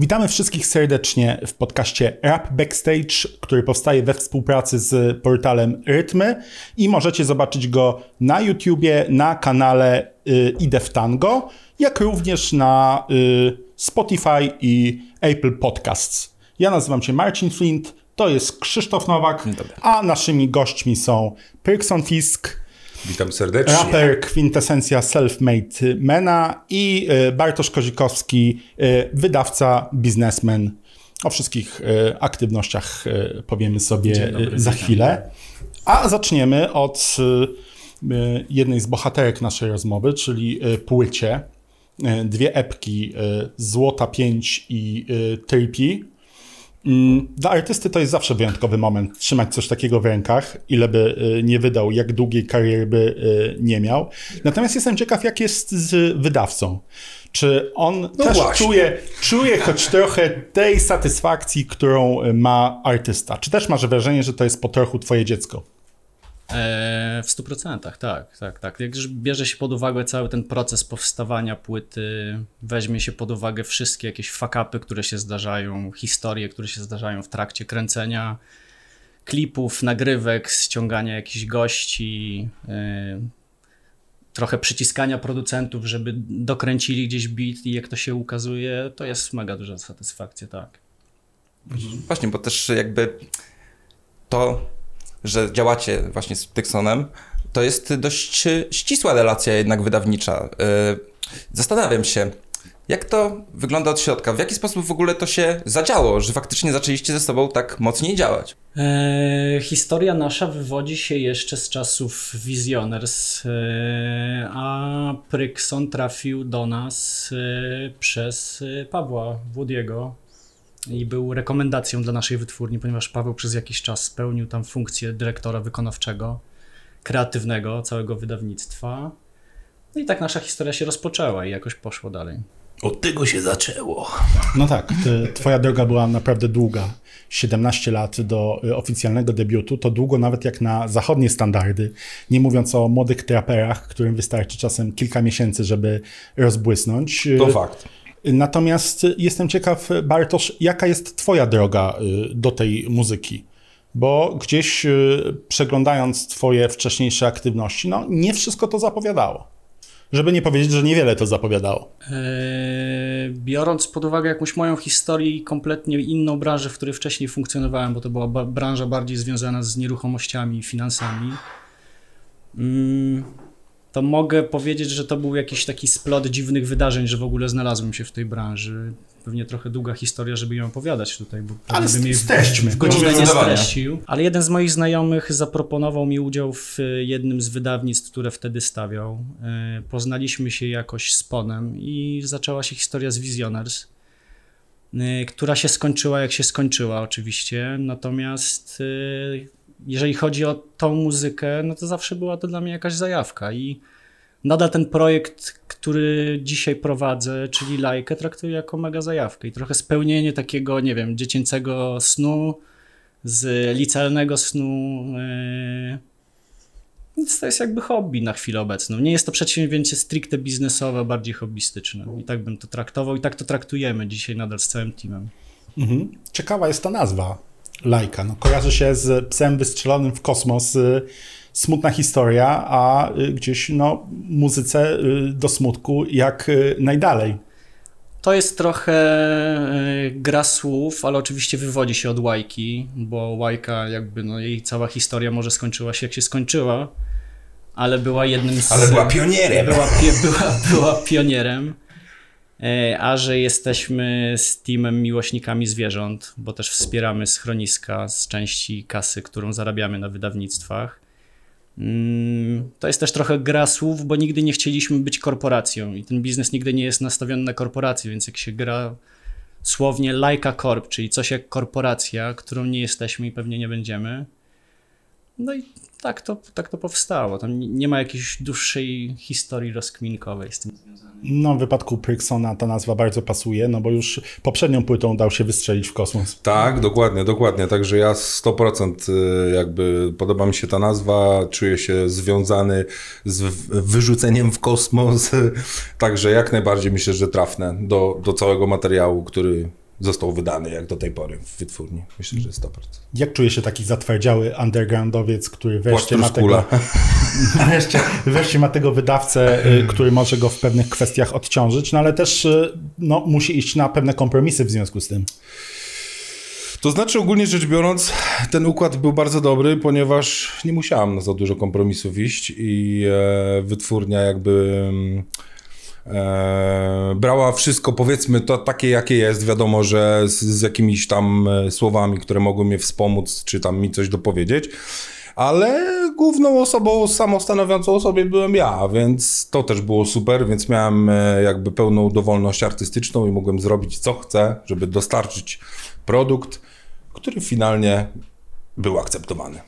Witamy wszystkich serdecznie w podcaście Rap Backstage, który powstaje we współpracy z portalem Rytmy i możecie zobaczyć go na YouTubie, na kanale y, Ideftango, jak również na y, Spotify i Apple Podcasts. Ja nazywam się Marcin Flint, to jest Krzysztof Nowak, a naszymi gośćmi są Pyrkson Fisk, Witam serdecznie. Raper kwintesencja self-made mena i y, Bartosz Kozikowski, y, wydawca, biznesmen. O wszystkich y, aktywnościach powiemy sobie dobry, za chwilę. A zaczniemy od jednej z bohaterek naszej rozmowy, czyli płycie. Dwie epki, Złota 5 i Trippy. Mm, Dla artysty to jest zawsze wyjątkowy moment trzymać coś takiego w rękach, ile by y, nie wydał, jak długiej kariery by y, nie miał. Natomiast jestem ciekaw, jak jest z wydawcą. Czy on też właśnie. czuje, czuje choć trochę tej satysfakcji, którą y, ma artysta? Czy też masz wrażenie, że to jest po trochu twoje dziecko? E, w 100% tak, tak, tak. Jak bierze się pod uwagę cały ten proces powstawania płyty, weźmie się pod uwagę wszystkie jakieś fakapy, które się zdarzają, historie, które się zdarzają w trakcie kręcenia klipów, nagrywek, ściągania jakichś gości, e, trochę przyciskania producentów, żeby dokręcili gdzieś beat i jak to się ukazuje, to jest mega duża satysfakcja, tak. Właśnie, bo też jakby to, że działacie właśnie z Tyksonem, to jest dość ścisła relacja jednak wydawnicza. Yy, Zastanawiam się, jak to wygląda od środka? W jaki sposób w ogóle to się zadziało, że faktycznie zaczęliście ze sobą tak mocniej działać? E, historia nasza wywodzi się jeszcze z czasów Visioners, e, a Prykson trafił do nas e, przez e, Pawła Włodiego i był rekomendacją dla naszej wytwórni, ponieważ Paweł przez jakiś czas spełnił tam funkcję dyrektora wykonawczego, kreatywnego całego wydawnictwa. No i tak nasza historia się rozpoczęła i jakoś poszło dalej. Od tego się zaczęło. No tak, ty, twoja droga była naprawdę długa. 17 lat do y, oficjalnego debiutu, to długo nawet jak na zachodnie standardy, nie mówiąc o młodych traperach, którym wystarczy czasem kilka miesięcy, żeby rozbłysnąć. To fakt. Natomiast jestem ciekaw, Bartosz, jaka jest Twoja droga y, do tej muzyki? Bo gdzieś y, przeglądając Twoje wcześniejsze aktywności, no nie wszystko to zapowiadało. Żeby nie powiedzieć, że niewiele to zapowiadało. Eee, Biorąc pod uwagę jakąś moją historię i kompletnie inną branżę, w której wcześniej funkcjonowałem, bo to była branża bardziej związana z nieruchomościami i finansami, mm, to mogę powiedzieć, że to był jakiś taki splot dziwnych wydarzeń, że w ogóle znalazłem się w tej branży. Pewnie trochę długa historia, żeby ją opowiadać tutaj, bo Ale bym jej w- streśćmy. w godzinę nie streścił. Ale jeden z moich znajomych zaproponował mi udział w y, jednym z wydawnictw, które wtedy stawiał. Y, Poznaliśmy się jakoś z Ponem i zaczęła się historia z Visioners, y, która się skończyła jak się skończyła oczywiście. Natomiast jeżeli chodzi o tą muzykę, no to zawsze była to dla mnie jakaś zajawka i nadal ten projekt, który dzisiaj prowadzę, czyli Lajkę, traktuję jako mega zajawkę i trochę spełnienie takiego, nie wiem, dziecięcego snu, z licealnego snu. Yy... Więc to jest jakby hobby na chwilę obecną. Nie jest to przedsięwzięcie stricte biznesowe, bardziej hobbystyczne. I tak bym to traktował i tak to traktujemy dzisiaj nadal z całym teamem. Mhm. Ciekawa jest ta nazwa, Lajka. No, kojarzy się z psem wystrzelonym w kosmos. y, Smutna historia, a y, gdzieś no, muzyce y, do smutku jak najdalej. To jest trochę gra słów, ale oczywiście wywodzi się od Łajki, bo Łajka jakby, no jej cała historia może skończyła się jak się skończyła, ale była jednym z... Ale była pionierem. Była, była, była pionierem. E, A że jesteśmy z teamem miłośnikami zwierząt, bo też wspieramy schroniska z części kasy, którą zarabiamy na wydawnictwach. Mm, To jest też trochę gra słów, bo nigdy nie chcieliśmy być korporacją i ten biznes nigdy nie jest nastawiony na korporację, więc jak się gra słownie like a corp, czyli coś jak korporacja, którą nie jesteśmy i pewnie nie będziemy, no i tak to, tak to powstało. Tam nie- ma jakiejś dłuższej historii rozkminkowej z tym związanej. No, w wypadku Pryksona ta nazwa bardzo pasuje, no bo już poprzednią płytą dał się wystrzelić w kosmos. Tak, dokładnie, dokładnie. Także ja 100% y, jakby podoba mi się ta nazwa, czuję się związany z wyrzuceniem w kosmos. Także jak najbardziej myślę, że trafne do, do całego materiału, który został wydany jak do tej pory w wytwórni. Myślę, że jest 100%. Jak czuje się taki zatwardziały undergroundowiec, który wreszcie ma, tego, wreszcie, wreszcie ma tego wydawcę, y, który może go w pewnych kwestiach odciążyć, no ale też y, no, musi iść na pewne kompromisy w związku z tym. To znaczy, ogólnie rzecz biorąc, ten układ był bardzo dobry, ponieważ nie musiałem na za dużo kompromisów iść i e, wytwórnia jakby mm, brała wszystko, powiedzmy, to takie, jakie jest. Wiadomo, że z, z jakimiś tam e, słowami, które mogły mnie wspomóc, czy tam mi coś dopowiedzieć. Ale główną osobą samostanowiącą o sobie byłem ja, więc to też było super, więc miałem e, jakby pełną dowolność artystyczną i mogłem zrobić co chcę, żeby dostarczyć produkt, który finalnie był akceptowany.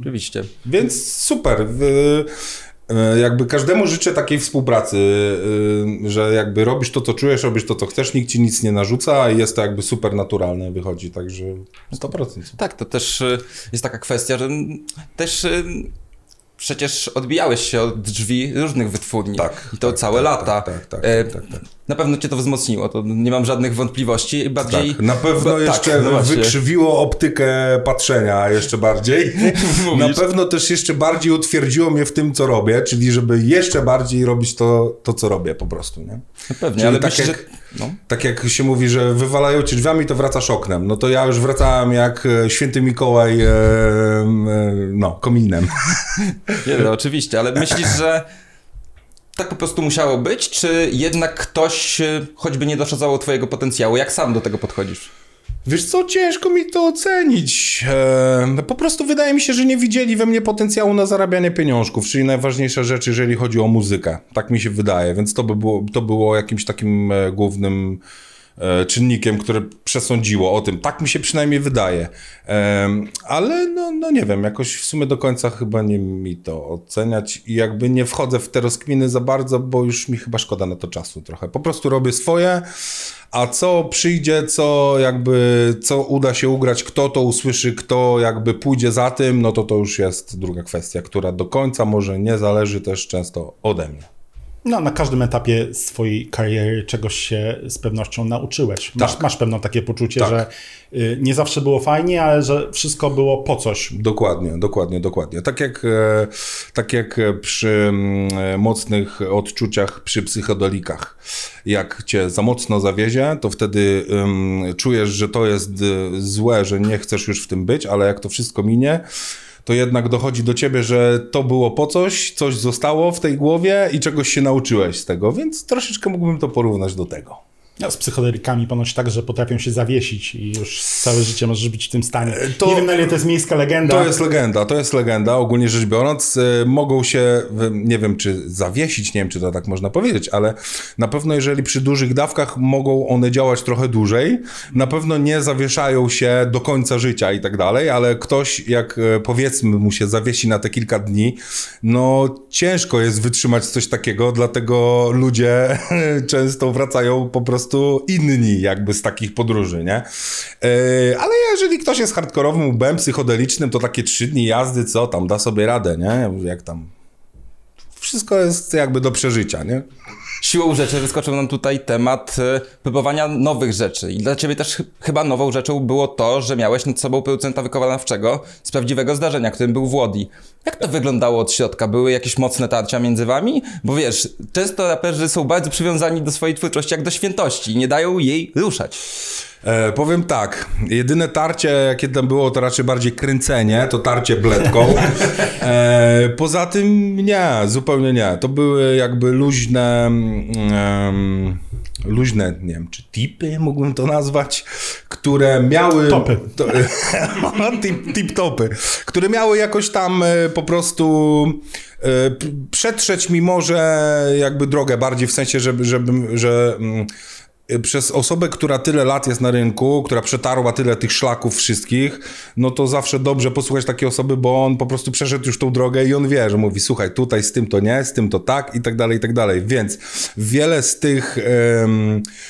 Oczywiście. Więc super. E, Jakby każdemu życzę takiej współpracy, e, że jakby robisz to, co czujesz, robisz to, co chcesz, nikt ci nic nie narzuca i jest to jakby super naturalne wychodzi, także 100%. Tak, to też y, jest taka kwestia, że też przecież odbijałeś się od drzwi różnych wytwórni. Tak, I to tak, całe tak, lata. tak, tak, tak, E, tak, tak. Na pewno cię to wzmocniło, to nie mam żadnych wątpliwości. Bardziej... Tak, na pewno jeszcze tak, no wykrzywiło optykę patrzenia jeszcze bardziej. na pewno też jeszcze bardziej utwierdziło mnie w tym, co robię, czyli żeby jeszcze bardziej robić to, to co robię po prostu, nie? No pewnie, Czyli ale tak myślę, jak- że... No. Tak jak się mówi, że wywalają ci drzwiami, to wracasz oknem. No to ja już wracałem jak e, święty Mikołaj, e, e, no, kominem. Nie, no, oczywiście, ale myślisz, że tak po prostu musiało być, czy jednak ktoś y, choćby nie doszacało twojego potencjału? Jak sam do tego podchodzisz? Wiesz co, ciężko mi to ocenić. E, po prostu wydaje mi się, że nie widzieli we mnie potencjału na zarabianie pieniążków, czyli najważniejsza rzecz, jeżeli chodzi o muzykę. Tak mi się wydaje, więc to by było, to było jakimś takim e, głównym czynnikiem, które przesądziło o tym. Tak mi się przynajmniej wydaje. E, ale no, no nie wiem, jakoś w sumie do końca chyba nie mi to oceniać i jakby nie wchodzę w te rozkminy za bardzo, bo już mi chyba szkoda na to czasu trochę. Po prostu robię swoje, a co przyjdzie, co jakby, co uda się ugrać, kto to usłyszy, kto jakby pójdzie za tym, no to to już jest druga kwestia, która do końca może nie zależy też często ode mnie. No, na każdym etapie swojej kariery czegoś się z pewnością nauczyłeś. Masz, Tak. masz pewno takie poczucie, Tak. że y, nie zawsze było fajnie, ale że wszystko było po coś. Dokładnie, dokładnie, dokładnie. Tak jak, e, tak jak przy mm, e, mocnych odczuciach, przy psychodelikach. Jak cię za mocno zawiezie, to wtedy ym, czujesz, że to jest y, złe, że nie chcesz już w tym być, ale jak to wszystko minie, to jednak dochodzi do ciebie, że to było po coś, coś zostało w tej głowie i czegoś się nauczyłeś z tego, więc troszeczkę mógłbym to porównać do tego. No, z psychodelikami ponoć tak, że potrafią się zawiesić i już całe życie możesz być w tym stanie. to- nie wiem, na ile to jest miejska legenda. To jest legenda, to jest legenda, ogólnie rzecz biorąc. y, Mogą się, y, nie wiem czy zawiesić, nie wiem czy to tak można powiedzieć, ale na pewno jeżeli przy dużych dawkach mogą one działać trochę dłużej, na pewno nie zawieszają się do końca życia i tak dalej, ale ktoś jak y, powiedzmy mu się zawiesi na te kilka dni, no ciężko jest wytrzymać coś takiego, dlatego ludzie często wracają po prostu inni jakby z takich podróży, nie? Yy, ale jeżeli ktoś jest hardkorowym ubem psychodelicznym, to takie trzy dni jazdy, co tam, da sobie radę, nie? Jak tam... Wszystko jest jakby do przeżycia, nie? Siłą rzeczy wyskoczył nam tutaj temat y, próbowania nowych rzeczy. I dla ciebie też ch- chyba nową rzeczą było to, że miałeś nad sobą producenta wykonawczego z prawdziwego zdarzenia, którym był Włodi. Jak to wyglądało od środka? Były jakieś mocne tarcia między wami? Bo wiesz, często raperzy są bardzo przywiązani do swojej twórczości jak do świętości i nie dają jej ruszać. E, powiem tak, jedyne tarcie, jakie tam było, to raczej bardziej kręcenie, to tarcie bledką. E, poza tym nie, zupełnie nie. To były jakby luźne, em, luźne, nie wiem, czy tipy mógłbym to nazwać, które miały... Topy. To, tip, tip topy, które miały jakoś tam e, po prostu e, przetrzeć mi może jakby drogę bardziej w sensie, żeby, żeby że mm, przez osobę, która tyle lat jest na rynku, która przetarła tyle tych szlaków wszystkich, no to zawsze dobrze posłuchać takiej osoby, bo on po prostu przeszedł już tą drogę i on wie, że mówi, słuchaj, tutaj z tym to nie, z tym to tak i tak dalej, i tak dalej. Więc wiele z tych,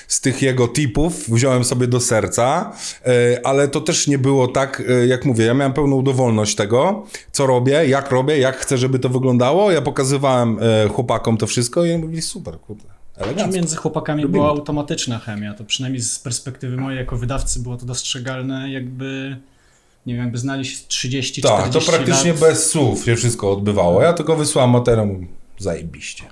z tych jego tipów wziąłem sobie do serca, e, ale to też nie było tak, e, jak mówię, ja miałem pełną dowolność tego, co robię, jak robię, jak chcę, żeby to wyglądało. Ja pokazywałem e, chłopakom to wszystko i oni mówili, super, kurde. Elegancko. Między chłopakami Lubimy była to. automatyczna chemia, to przynajmniej z perspektywy mojej jako wydawcy było to dostrzegalne, jakby, nie wiem, jakby znali się 30-40 Tak, to praktycznie lat. bez słów się wszystko odbywało. Ja tylko wysłałem materiał, zajebiście.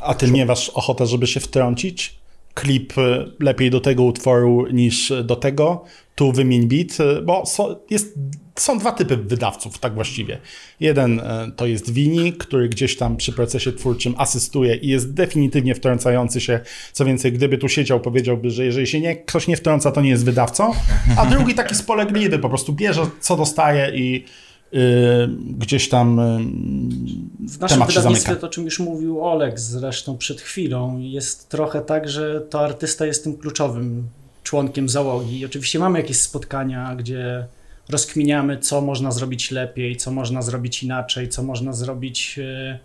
A ty nie masz ochotę, żeby się wtrącić? Klip y, lepiej do tego utworu niż do tego. Tu wymień beat, y, bo są, jest, są dwa typy wydawców, tak właściwie. Jeden y, to jest Wini, który gdzieś tam przy procesie twórczym asystuje i jest definitywnie wtrącający się. Co więcej, gdyby tu siedział, powiedziałby, że jeżeli się nie, ktoś nie wtrąca, to nie jest wydawcą. A drugi taki spolegliwy, po prostu bierze, co dostaje i y, gdzieś tam y, W naszym wydawnictwie, to o czym już mówił Olek zresztą przed chwilą, jest trochę tak, że to artysta jest tym kluczowym członkiem załogi. I oczywiście mamy jakieś spotkania, gdzie rozkminiamy, co można zrobić lepiej, co można zrobić inaczej, co można zrobić e,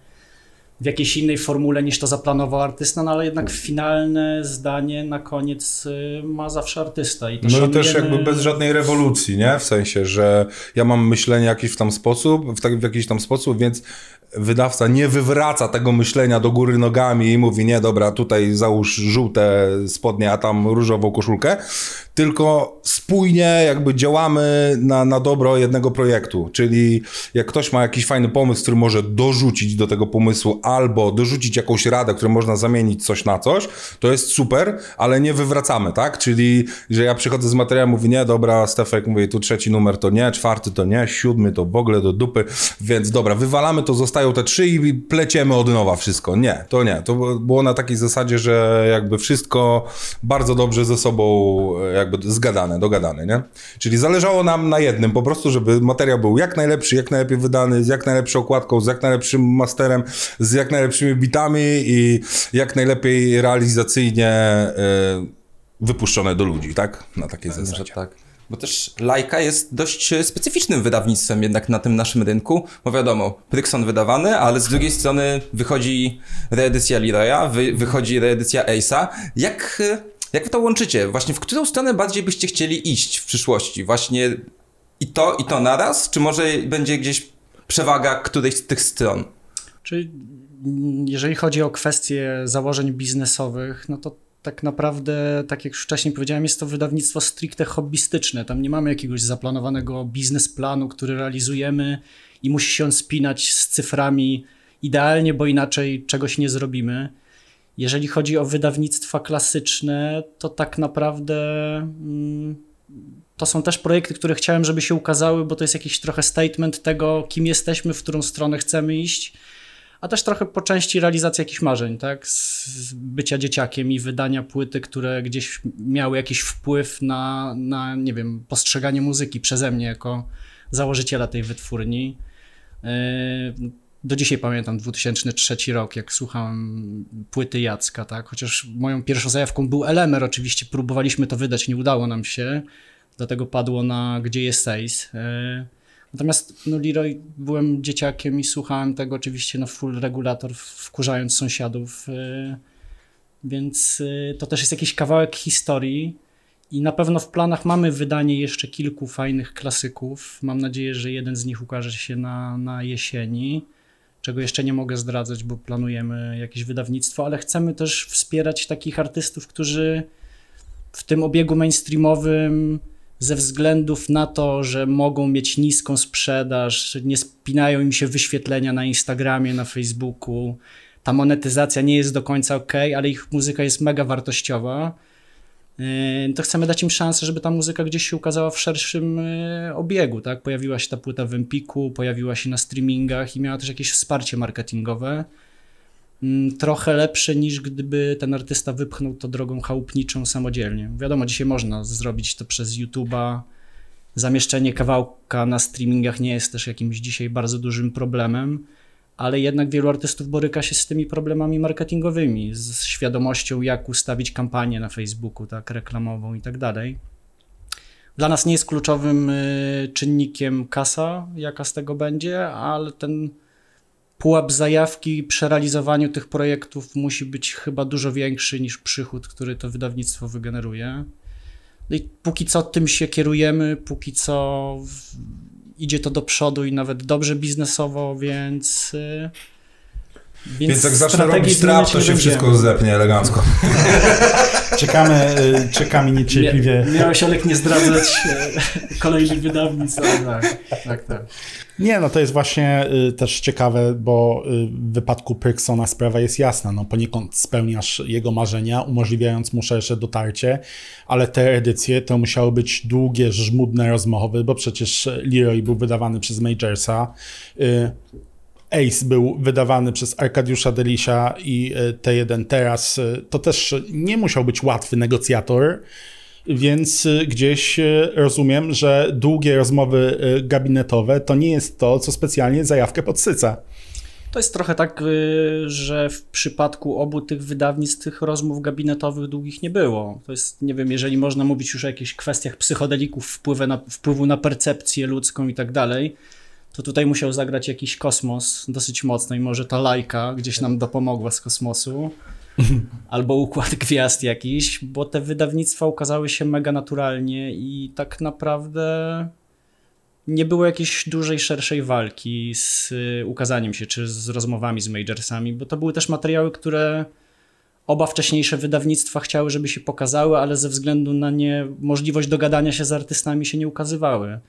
w jakiejś innej formule niż to zaplanował artysta, no ale jednak finalne zdanie na koniec e, ma zawsze artysta. I to No i też jakby bez żadnej rewolucji, nie? W sensie, że ja mam myślenie jakiś w tam sposób, w, tak, w jakiś tam sposób, więc wydawca nie wywraca tego myślenia do góry nogami i mówi, nie, dobra, tutaj załóż żółte spodnie, a tam różową koszulkę, tylko spójnie jakby działamy na, na dobro jednego projektu, czyli jak ktoś ma jakiś fajny pomysł, który może dorzucić do tego pomysłu albo dorzucić jakąś radę, którą można zamienić coś na coś, to jest super, ale nie wywracamy, tak? Czyli, że ja przychodzę z materiałem, mówię, nie, dobra, Stefek, mówię, tu trzeci numer to nie, czwarty to nie, siódmy to w ogóle do dupy, więc dobra, wywalamy to, zostają te trzy i pleciemy od nowa wszystko. Nie, to nie. To było na takiej zasadzie, że jakby wszystko bardzo dobrze ze sobą e, jakby zgadane, dogadane, nie? Czyli zależało nam na jednym, po prostu, żeby materiał był jak najlepszy, jak najlepiej wydany, z jak najlepszą okładką, z jak najlepszym masterem, z jak najlepszymi bitami i jak najlepiej realizacyjnie e, wypuszczone do ludzi, tak? Na takiej Że zasadzie. tak. Bo też Lajka jest dość e, specyficznym wydawnictwem jednak na tym naszym rynku, bo wiadomo, Prykson wydawany, ale z drugiej strony wychodzi reedycja Leroya, wy, wychodzi reedycja Ace'a. Jak, e, jak wy to łączycie? Właśnie w którą stronę bardziej byście chcieli iść w przyszłości? Właśnie i to, i to naraz? Czy może będzie gdzieś przewaga którejś z tych stron? Czyli mm, jeżeli chodzi o kwestie założeń biznesowych, no to tak naprawdę, tak jak już wcześniej powiedziałem, jest to wydawnictwo stricte hobbystyczne. Tam nie mamy jakiegoś zaplanowanego biznesplanu, który realizujemy i musi się on spinać z cyframi idealnie, bo inaczej czegoś nie zrobimy. Jeżeli chodzi o wydawnictwa klasyczne, to tak naprawdę mm, to są też projekty, które chciałem, żeby się ukazały, bo to jest jakiś trochę statement tego, kim jesteśmy, w którą stronę chcemy iść a też trochę po części realizacja jakichś marzeń, tak? Z bycia dzieciakiem i wydania płyty, które gdzieś miały jakiś wpływ na, na nie wiem, postrzeganie muzyki przeze mnie jako założyciela tej wytwórni. Yy, Do dzisiaj pamiętam 2003 rok, jak słuchałem płyty Jacka, tak? Chociaż moją pierwszą zajawką był Elemer, oczywiście próbowaliśmy to wydać, nie udało nam się, dlatego padło na Gdzie jest Ace. Natomiast no, Leroy byłem dzieciakiem i słuchałem tego oczywiście na full regulator, wkurzając sąsiadów, yy, więc yy, to też jest jakiś kawałek historii i na pewno w planach mamy wydanie jeszcze kilku fajnych klasyków. Mam nadzieję, że jeden z nich ukaże się na, na jesieni, czego jeszcze nie mogę zdradzać, bo planujemy jakieś wydawnictwo, ale chcemy też wspierać takich artystów, którzy w tym obiegu mainstreamowym ze względów na to, że mogą mieć niską sprzedaż, nie spinają im się wyświetlenia na Instagramie, na Facebooku, ta monetyzacja nie jest do końca ok, ale ich muzyka jest mega wartościowa, yy, to chcemy dać im szansę, żeby ta muzyka gdzieś się ukazała w szerszym yy, obiegu, tak? Pojawiła się ta płyta w Empiku, pojawiła się na streamingach i miała też jakieś wsparcie marketingowe. Mm, Trochę lepsze niż gdyby ten artysta wypchnął to drogą chałupniczą samodzielnie. Wiadomo, dzisiaj można zrobić to przez YouTube'a. Zamieszczenie kawałka na streamingach nie jest też jakimś dzisiaj bardzo dużym problemem, ale jednak wielu artystów boryka się z tymi problemami marketingowymi, z świadomością, jak ustawić kampanię na Facebooku, tak, reklamową i tak dalej. Dla nas nie jest kluczowym y, czynnikiem kasa, jaka z tego będzie, ale ten pułap zajawki przy realizowaniu tych projektów musi być chyba dużo większy niż przychód, który to wydawnictwo wygeneruje. No i póki co tym się kierujemy, póki co idzie to do przodu i nawet dobrze biznesowo, więc y, Więc jak zacznę robić trap, to nie się będziemy. wszystko zepnie elegancko. Czekamy, y, czekamy niecierpliwie. Mia, miałeś Olek nie zdradzać e, kolejnych wydawnictw, ale tak, tak, tak. Nie, no to jest właśnie y, też ciekawe, bo y, w wypadku Pyrksona sprawa jest jasna. No poniekąd spełniasz jego marzenia, umożliwiając mu szersze dotarcie, ale te edycje to musiały być długie, żmudne rozmowy, bo przecież Leroy był wydawany przez Majorsa. Ace był wydawany przez Arkadiusza Delisia i y, T1 teraz y, to też nie musiał być łatwy negocjator, więc y, gdzieś rozumiem, że długie rozmowy gabinetowe to nie jest to, co specjalnie zajawkę podsyca. To jest trochę tak, że w przypadku obu tych wydawnictw tych rozmów gabinetowych długich nie było. To jest, nie wiem, jeżeli można mówić już o jakichś kwestiach psychodelików, wpływu na, wpływu na percepcję ludzką i tak dalej, to tutaj musiał zagrać jakiś kosmos dosyć mocno i może ta lajka gdzieś nam dopomogła z kosmosu. Albo układ gwiazd jakiś, bo te wydawnictwa ukazały się mega naturalnie i tak naprawdę nie było jakiejś dużej, szerszej walki z y, ukazaniem się, czy z rozmowami z majorsami, bo to były też materiały, które oba wcześniejsze wydawnictwa chciały, żeby się pokazały, ale ze względu na niemożliwość dogadania się z artystami się nie ukazywały.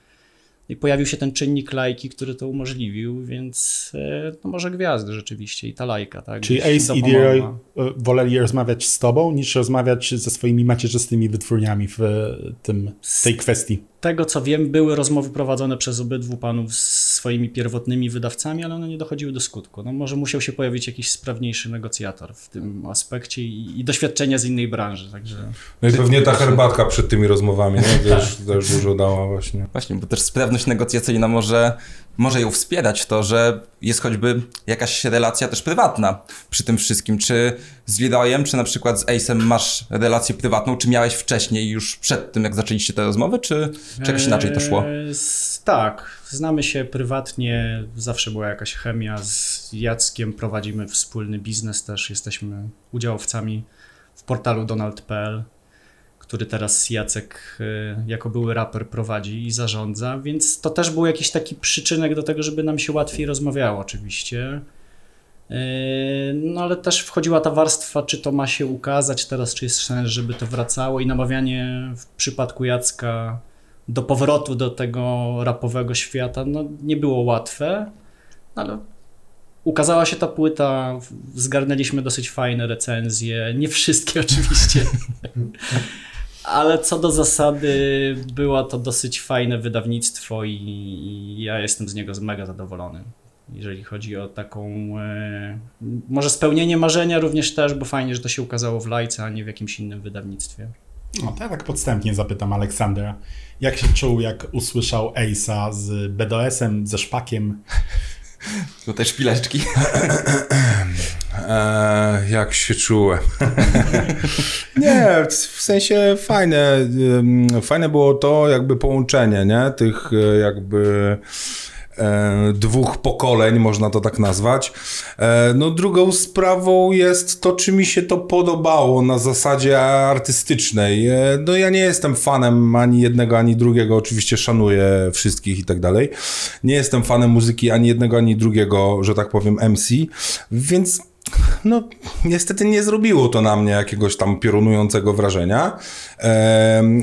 I pojawił się ten czynnik lajki, który to umożliwił, więc e, no może gwiazdy rzeczywiście i ta lajka, tak? Czyli Ace i dopomogła. Leroy y, woleli rozmawiać z tobą, niż rozmawiać ze swoimi macierzystymi wytwórniami w y, tym, tej kwestii. tego co wiem, były rozmowy prowadzone przez obydwu panów z swoimi pierwotnymi wydawcami, ale one nie dochodziły do skutku. No może musiał się pojawić jakiś sprawniejszy negocjator w tym aspekcie i, i doświadczenia z innej branży, także No i pewnie ta herbatka przed tymi rozmowami, nie? Też dużo dała właśnie. Właśnie, bo też sprawność negocjacyjna może, może ją wspierać to, że jest choćby jakaś relacja też prywatna przy tym wszystkim. Czy z Leroyem, czy na przykład z Ace'em masz relację prywatną, czy miałeś wcześniej już przed tym, jak zaczęliście te rozmowy, czy, czy jakoś inaczej to szło? Eee, Tak, znamy się prywatnie, zawsze była jakaś chemia z Jackiem, prowadzimy wspólny biznes też, jesteśmy udziałowcami w portalu donald.pl, który teraz Jacek e, jako były raper prowadzi i zarządza, więc to też był jakiś taki przyczynek do tego, żeby nam się łatwiej rozmawiało oczywiście. E, No ale też wchodziła ta warstwa, czy to ma się ukazać teraz, czy jest sens, żeby to wracało i namawianie w przypadku Jacka do powrotu do tego rapowego świata, no nie było łatwe, ale ukazała się ta płyta, zgarnęliśmy dosyć fajne recenzje, nie wszystkie oczywiście, ale co do zasady było to dosyć fajne wydawnictwo i, i ja jestem z niego mega zadowolony. Jeżeli chodzi o taką, e, może spełnienie marzenia również też, bo fajnie, że to się ukazało w Lajce, a nie w jakimś innym wydawnictwie. No to ja tak podstępnie zapytam Aleksandra, jak się czuł, jak usłyszał Ace'a z BDS-em, ze szpakiem? Tutaj szpileczki. Eee, jak się czułem? nie, w sensie fajne, fajne było to jakby połączenie, nie? Tych e, jakby e, dwóch pokoleń, można to tak nazwać. E, no drugą sprawą jest to, czy mi się to podobało na zasadzie artystycznej. E, no ja nie jestem fanem ani jednego, ani drugiego, oczywiście szanuję wszystkich i tak dalej. Nie jestem fanem muzyki ani jednego, ani drugiego, że tak powiem, MC, więc no, niestety nie zrobiło to na mnie jakiegoś tam piorunującego wrażenia,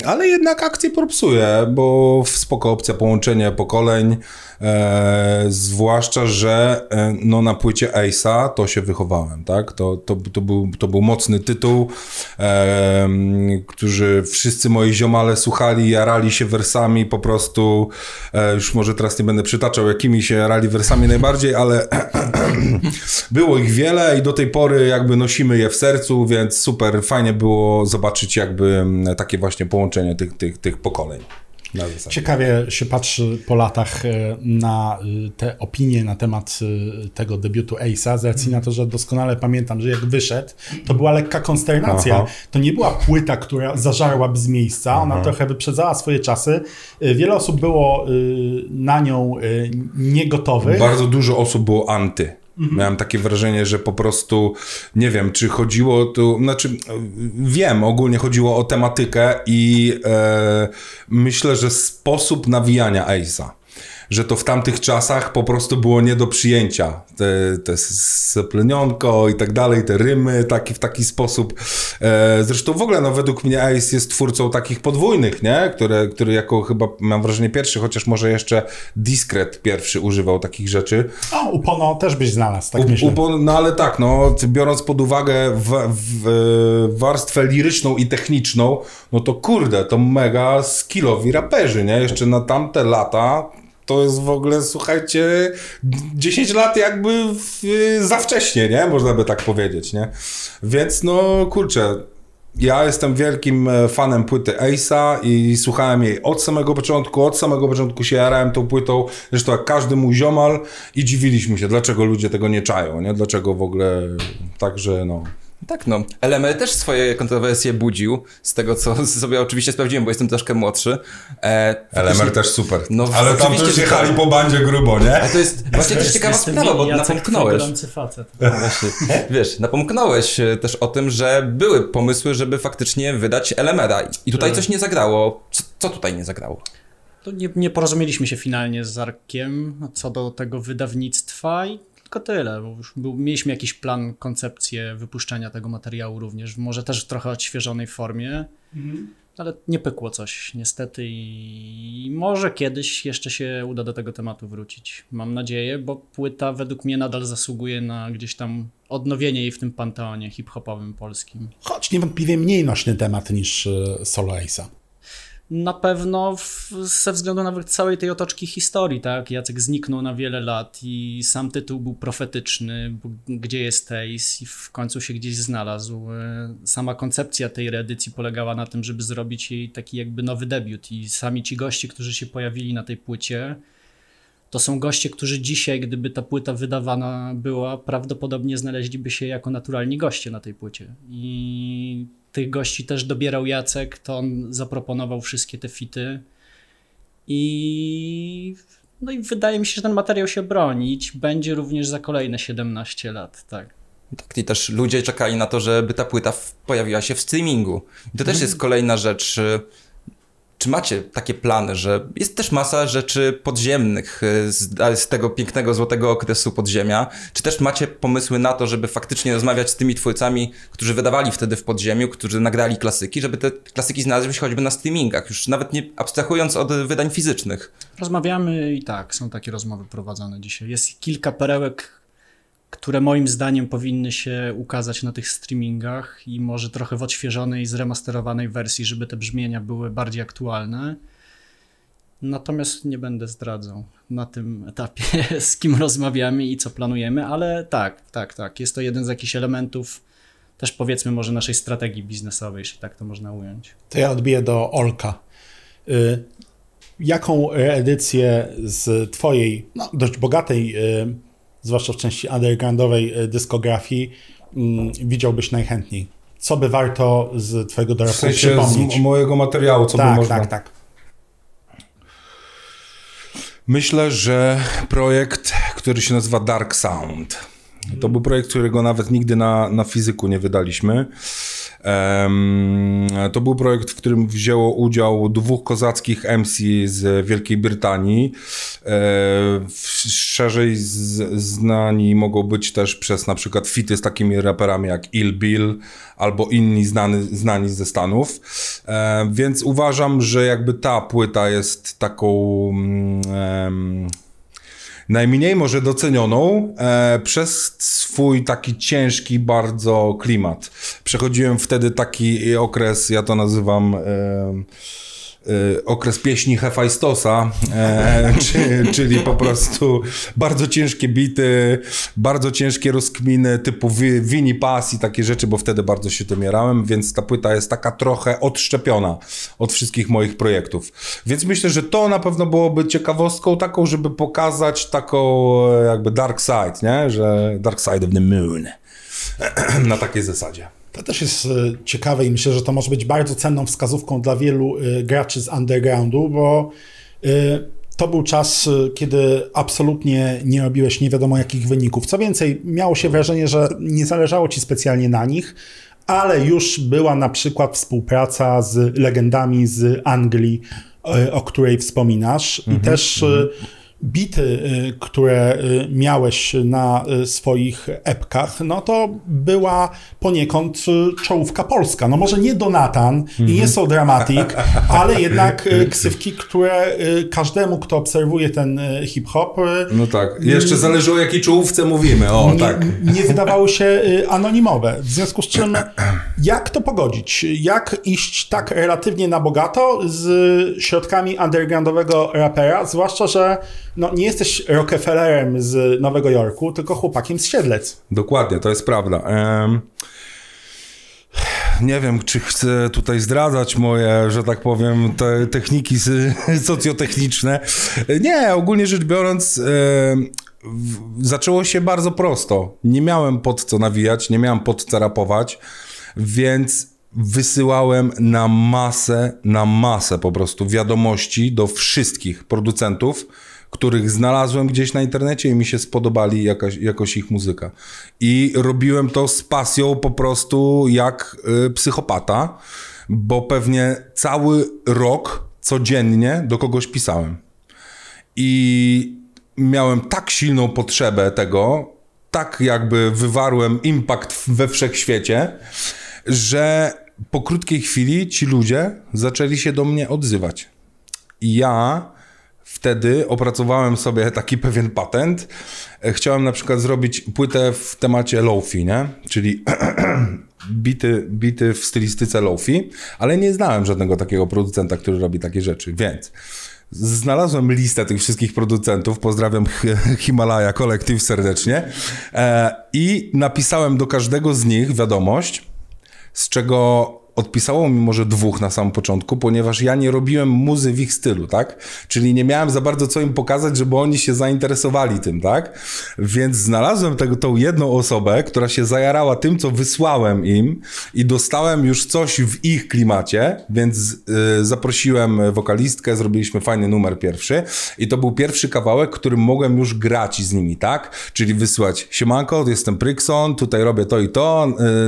ale jednak akcję propsuje, bo w spoko opcja połączenie pokoleń, e, zwłaszcza, że e, no, na płycie Ace'a to się wychowałem, tak? To, to, to, był, to był mocny tytuł, em, którzy wszyscy moi ziomale słuchali, jarali się wersami, po prostu, e, już może teraz nie będę przytaczał, jakimi się jarali wersami najbardziej, ale było ich wiele i do tej pory jakby nosimy je w sercu, więc super fajnie było zobaczyć jakby takie właśnie połączenie tych, tych, tych pokoleń. Ciekawie się patrzy po latach e, na y, te opinie na temat y, tego debiutu Ace'a, z racji na to, że doskonale pamiętam, że jak wyszedł, to była lekka konsternacja. Aha. To nie była płyta, która zażarłaby z miejsca, ona trochę wyprzedzała swoje czasy. Wiele osób było na nią niegotowych. Bardzo dużo osób było anty. Miałem takie wrażenie, że po prostu nie wiem, czy chodziło tu, znaczy wiem, ogólnie chodziło o tematykę i e, myślę, że sposób nawijania Ace'a. Że to w tamtych czasach po prostu było nie do przyjęcia. Te, te seplenionko i tak dalej, te rymy taki, w taki sposób. E, zresztą w ogóle, no według mnie Ace jest twórcą takich podwójnych, nie? Które, który jako chyba, mam wrażenie, pierwszy, chociaż może jeszcze Discret pierwszy używał takich rzeczy. O, Upono też byś znalazł, tak myślę. Upo, no ale tak, no, biorąc pod uwagę w, w, warstwę liryczną i techniczną, no to kurde, to mega skillowi raperzy, nie? Jeszcze na tamte lata to jest w ogóle, słuchajcie, 10 lat jakby w, za wcześnie, nie? Można by tak powiedzieć, nie? Więc no, kurczę, ja jestem wielkim e, fanem płyty Ace'a i słuchałem jej od samego początku, od samego początku się jarałem tą płytą, zresztą jak każdy mój ziomal i dziwiliśmy się, dlaczego ludzie tego nie czają, nie? Dlaczego w ogóle, także no... Tak, no. LML też swoje kontrowersje budził, z tego co sobie oczywiście sprawdziłem, bo jestem troszkę młodszy. E, LMR też super. No, Ale tam też jechali tak. po bandzie grubo, nie? Ale to jest właśnie też ciekawa sprawa, bo napomknąłeś. facet. No, właśnie, wiesz, napomknąłeś e, też o tym, że były pomysły, żeby faktycznie wydać LMR-a i tutaj tak. coś nie zagrało. Co, co tutaj nie zagrało? To nie, nie porozumieliśmy się finalnie z Arkiem co do tego wydawnictwa i tylko tyle, bo już był, mieliśmy jakiś plan, koncepcję wypuszczenia tego materiału również, może też w trochę odświeżonej formie, mhm. ale nie pykło coś niestety i może kiedyś jeszcze się uda do tego tematu wrócić. Mam nadzieję, bo płyta według mnie nadal zasługuje na gdzieś tam odnowienie jej w tym panteonie hip-hopowym polskim. Choć niewątpliwie mniej nośny temat niż e, Solo Ace'a na pewno w, ze względu na całej tej otoczki historii, tak? Jacek zniknął na wiele lat i sam tytuł był profetyczny, gdzie jest i w końcu się gdzieś znalazł. E, sama koncepcja tej reedycji polegała na tym, żeby zrobić jej taki jakby nowy debiut i sami ci goście, którzy się pojawili na tej płycie, to są goście, którzy dzisiaj, gdyby ta płyta wydawana była, prawdopodobnie znaleźliby się jako naturalni goście na tej płycie. I tych gości też dobierał Jacek, to on zaproponował wszystkie te fity. I no i wydaje mi się, że ten materiał się bronić będzie również za kolejne 17 lat, tak. Tak, i też ludzie czekali na to, żeby ta płyta pojawiła się w streamingu. I to też jest kolejna rzecz, czy macie takie plany, że jest też masa rzeczy podziemnych e, z, z, tego pięknego, złotego okresu podziemia? Czy też macie pomysły na to, żeby faktycznie rozmawiać z tymi twórcami, którzy wydawali wtedy w podziemiu, którzy nagrali klasyki, żeby te klasyki znalazły się choćby na streamingach, już nawet nie abstrahując od wydań fizycznych? Rozmawiamy i tak, są takie rozmowy prowadzone dzisiaj. Jest kilka perełek które moim zdaniem powinny się ukazać na tych streamingach i może trochę w odświeżonej, zremasterowanej wersji, żeby te brzmienia były bardziej aktualne. Natomiast nie będę zdradzał na tym etapie, z kim rozmawiamy i co planujemy, ale tak, tak, tak. Jest to jeden z jakichś elementów też powiedzmy może naszej strategii biznesowej, jeśli tak to można ująć. To ja odbiję do Olka. Y, jaką edycję z twojej no, dość bogatej y, zwłaszcza w części undergroundowej e, dyskografii, mm, widziałbyś najchętniej? Co by warto z twojego dorobku w sensie przypomnieć? z mojego materiału, co tak, by można... Tak, tak, Myślę, że projekt, który się nazywa Dark Sound. To był projekt, którego nawet nigdy na, na fizyku nie wydaliśmy. To był projekt, w którym wzięło udział dwóch kozackich MC z Wielkiej Brytanii. Szerzej znani mogą być też przez na przykład fity z takimi raperami jak Il Bill albo inni znany, znani ze Stanów. Więc uważam, że jakby ta płyta jest taką mm, najmniej może docenioną e, przez swój taki ciężki bardzo klimat. Przechodziłem wtedy taki okres, ja to nazywam... E, okres pieśni Hefajstosa, e, czy, czyli po prostu bardzo ciężkie bity, bardzo ciężkie rozkminy typu Wini Pass i takie rzeczy, bo wtedy bardzo się tym jarałem, więc ta płyta jest taka trochę odszczepiona od wszystkich moich projektów. Więc myślę, że to na pewno byłoby ciekawostką taką, żeby pokazać taką e, jakby dark side, nie? Że dark side of the moon. na takiej zasadzie. To też jest e, ciekawe i myślę, że to może być bardzo cenną wskazówką dla wielu e, graczy z undergroundu, bo e, to był czas, kiedy absolutnie nie robiłeś nie wiadomo jakich wyników. Co więcej, miało się wrażenie, że nie zależało ci specjalnie na nich, ale już była na przykład współpraca z legendami z Anglii, o której wspominasz. I mm -hmm, też mm -hmm bity, y, które y, miałeś na y, swoich epkach, no to była poniekąd czołówka polska. No może nie Donatan i nie So Dramatic, ale jednak ksywki, które każdemu, kto obserwuje ten hip-hop, No tak. Jeszcze zależy o jakiej czołówce mówimy. O, nie, tak. nie wydawały się anonimowe. W związku z czym, jak to pogodzić? Jak iść tak relatywnie na bogato z środkami undergroundowego rapera, zwłaszcza, że no, nie jesteś Rockefellerem z Nowego Jorku, tylko chłopakiem z Siedlec. Dokładnie, to jest prawda. Em, nie wiem, czy chcę tutaj zdradzać moje, że tak powiem, te techniki socjotechniczne. Nie, ogólnie rzecz biorąc, zaczęło się bardzo prosto. Nie miałem pod co nawijać, nie miałem pod co rapować, więc wysyłałem na masę, na masę po prostu wiadomości do wszystkich producentów, których znalazłem gdzieś na internecie i mi się spodobali jakaś, jakoś ich muzyka. I robiłem to z pasją po prostu jak y, psychopata, bo pewnie cały rok codziennie do kogoś pisałem. I miałem tak silną potrzebę tego, tak jakby wywarłem impact we wszechświecie, że po krótkiej chwili ci ludzie zaczęli się do mnie odzywać. I ja wtedy opracowałem sobie taki pewien patent. E, Chciałem na przykład zrobić płytę w temacie lofi, nie? Czyli bity, bity w stylistyce lofi, ale nie znałem żadnego takiego producenta, który robi takie rzeczy, więc znalazłem listę tych wszystkich producentów, pozdrawiam Hi- Himalaya Collective serdecznie e, i napisałem do każdego z nich wiadomość, z czego odpisało mi może dwóch na samym początku, ponieważ ja nie robiłem muzy w ich stylu, tak? Czyli nie miałem za bardzo co im pokazać, żeby oni się zainteresowali tym, tak? Więc znalazłem tego, tą jedną osobę, która się zajarała tym, co wysłałem im i dostałem już coś w ich klimacie, więc y, zaprosiłem wokalistkę, zrobiliśmy fajny numer pierwszy i to był pierwszy kawałek, którym mogłem już grać z nimi, tak? Czyli wysłać, siemanko, jestem Prykson, tutaj robię to i to,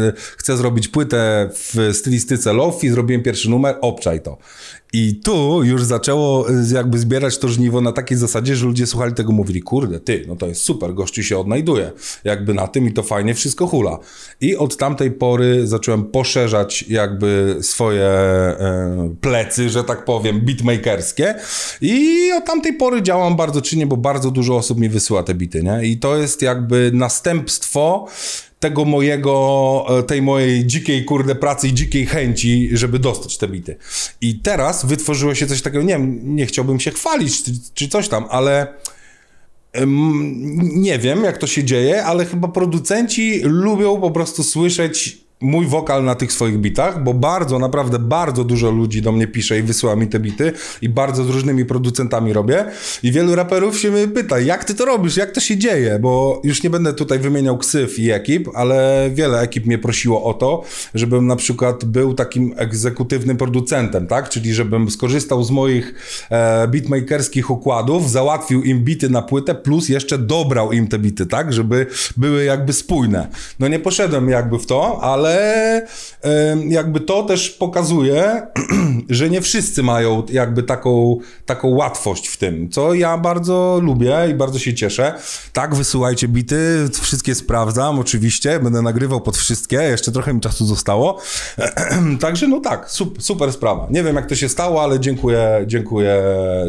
y, chcę zrobić płytę w stylistyce lofi, zrobiłem pierwszy numer, obczaj to. I tu już zaczęło y, jakby zbierać to żniwo na takiej zasadzie, że ludzie słuchali tego, mówili, kurde, ty, no to jest super, gościu się odnajduje, jakby na tym i to fajnie wszystko hula. I od tamtej pory zacząłem poszerzać jakby swoje e, plecy, że tak powiem, beatmakerskie i od tamtej pory działam bardzo czynnie, bo bardzo dużo osób mi wysyła te bity, nie? I to jest jakby następstwo tego mojego, e, tej mojej dzikiej, kurde, pracy i dzikiej chęci, żeby dostać te bity. I teraz wytworzyło się coś takiego, nie wiem, nie chciałbym się chwalić, czy, czy coś tam, ale nie wiem, jak to się dzieje, ale chyba producenci lubią po prostu słyszeć mój wokal na tych swoich bitach, bo bardzo, naprawdę bardzo dużo ludzi do mnie pisze i wysyła mi te bity i bardzo z różnymi producentami robię. I wielu raperów się mnie pyta, jak ty to robisz, jak to się dzieje, bo już nie będę tutaj wymieniał ksyw i ekip, ale wiele ekip mnie prosiło o to, żebym na przykład był takim egzekutywnym producentem, tak, czyli żebym skorzystał z moich e, beatmakerskich układów, załatwił im bity na płytę, plus jeszcze dobrał im te bity, tak, żeby były jakby spójne. No nie poszedłem jakby w to, ale em, jakby to też pokazuje, że nie wszyscy mają jakby taką, taką łatwość w tym, co ja bardzo lubię i bardzo się cieszę. Tak, wysyłajcie bity, wszystkie sprawdzam oczywiście, będę nagrywał pod wszystkie, jeszcze trochę mi czasu zostało. Także no tak, super, sprawa. Nie wiem jak to się stało, ale dziękuję, dziękuję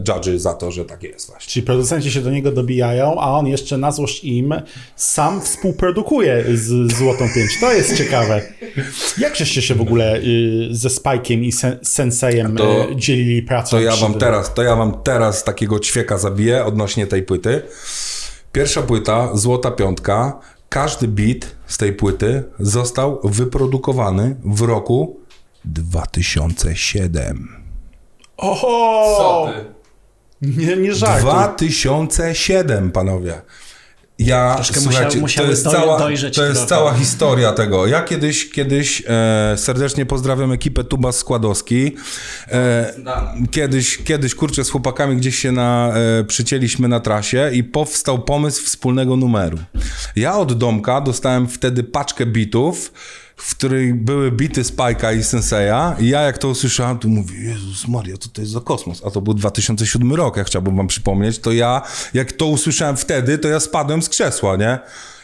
Judgy za to, że tak jest właśnie. Czyli producenci się do niego dobijają, a on jeszcze na złość im sam współprodukuje z Złotą 5. To jest ciekawe. Jak żeście się w ogóle y, ze Spike'iem i sen, Sensejem To- y, dzielili pracę? To ja wam tym? teraz, to ja wam teraz takiego ćwieka zabiję odnośnie tej płyty. Pierwsza płyta, Złota Piątka, każdy beat z tej płyty został wyprodukowany w roku 2007. Oho! Nie, nie żartuj. 2007, panowie. Ja, Troszkę słuchajcie, musiały to jest, doj- cała, to jest cała historia tego. Ja kiedyś, kiedyś e, serdecznie pozdrawiam ekipę Tubas Składowski. E, kiedyś, kiedyś, kurczę, z chłopakami gdzieś się na, e, przycięliśmy na trasie i powstał pomysł wspólnego numeru. Ja od Domka dostałem wtedy paczkę bitów, w której były bity Spike'a i Senseja i ja jak to usłyszałem, to mówię, Jezus Maria, co to jest za kosmos? A to był 2007 rok, jak chciałbym wam przypomnieć, to ja, jak to usłyszałem wtedy, to ja spadłem z krzesła, nie?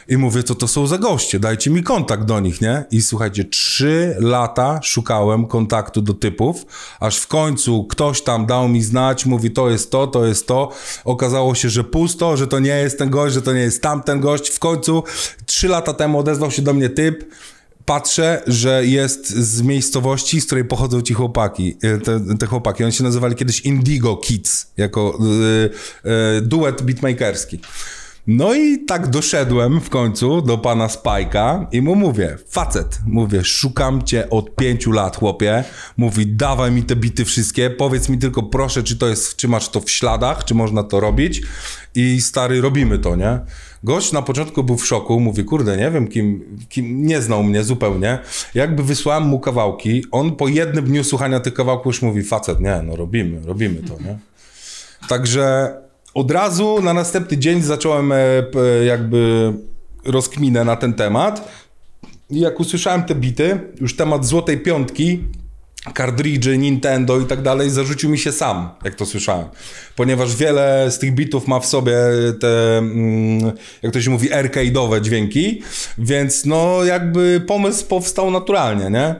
I mówię, co to są za goście, dajcie mi kontakt do nich, nie? I słuchajcie, trzy lata szukałem kontaktu do typów, aż w końcu ktoś tam dał mi znać, mówi, to jest to, to jest to. Okazało się, że pusto, że to nie jest ten gość, że to nie jest tamten gość. W końcu trzy lata temu odezwał się do mnie typ, patrzę, że jest z miejscowości, z której pochodzą ci chłopaki, e, te, te chłopaki. Oni się nazywali kiedyś Indigo Kids, jako y, y, duet beatmakerski. No i tak doszedłem w końcu do pana Spajka i mu mówię, facet, mówię, szukam cię od pięciu lat, chłopie. Mówi, dawaj mi te bity wszystkie, powiedz mi tylko proszę, czy to jest, czy masz to w śladach, czy można to robić. I stary, robimy to, nie? Gość na początku był w szoku, mówi, kurde, nie wiem kim, kim, nie znał mnie zupełnie. Jakby wysłałem mu kawałki, on po jednym dniu słuchania tych kawałków już mówi, facet, nie, no robimy, robimy to, nie? Także od razu na następny dzień zacząłem e, jakby rozkminę na ten temat. I jak usłyszałem te bity, już temat złotej piątki, kartridży, Nintendo i tak dalej, zarzucił mi się sam, jak to słyszałem. Ponieważ wiele z tych bitów ma w sobie te, mm, jak to się mówi, arcade'owe dźwięki, więc no jakby pomysł powstał naturalnie, nie?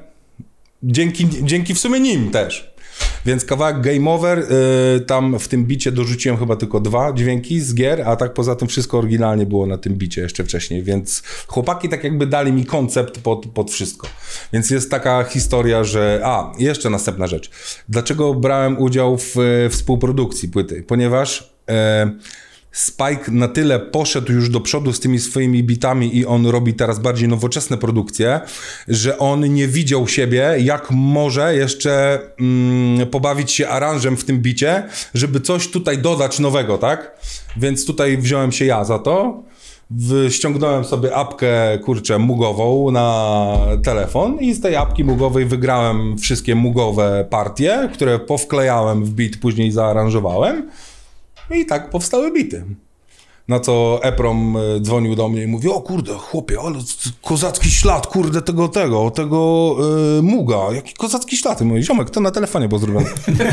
Dzięki, dzięki w sumie nim też. Więc kawałek Game Over, y, tam w tym bicie dorzuciłem chyba tylko dwa dźwięki z gier, a tak poza tym wszystko oryginalnie było na tym bicie jeszcze wcześniej, więc chłopaki tak jakby dali mi koncept pod, pod wszystko. Więc jest taka historia, że... A, jeszcze następna rzecz. Dlaczego brałem udział w współprodukcji płyty? Ponieważ... E, Spike na tyle poszedł już do przodu z tymi swoimi bitami i on robi teraz bardziej nowoczesne produkcje, że on nie widział siebie, jak może jeszcze mm, pobawić się aranżem w tym bicie, żeby coś tutaj dodać nowego, tak? Więc tutaj wziąłem się ja za to. Ściągnąłem sobie apkę, kurczę, mugową na telefon i z tej apki mugowej wygrałem wszystkie mugowe partie, które powklejałem w bit, później zaaranżowałem. I tak powstały bity. Na co Eprom e, dzwonił do mnie i mówi, o kurde, chłopie, ale kozacki ślad, kurde, tego, tego, tego yy, Muga, jaki kozacki ślad. I mówi, ziomek, to na telefonie było zrobione.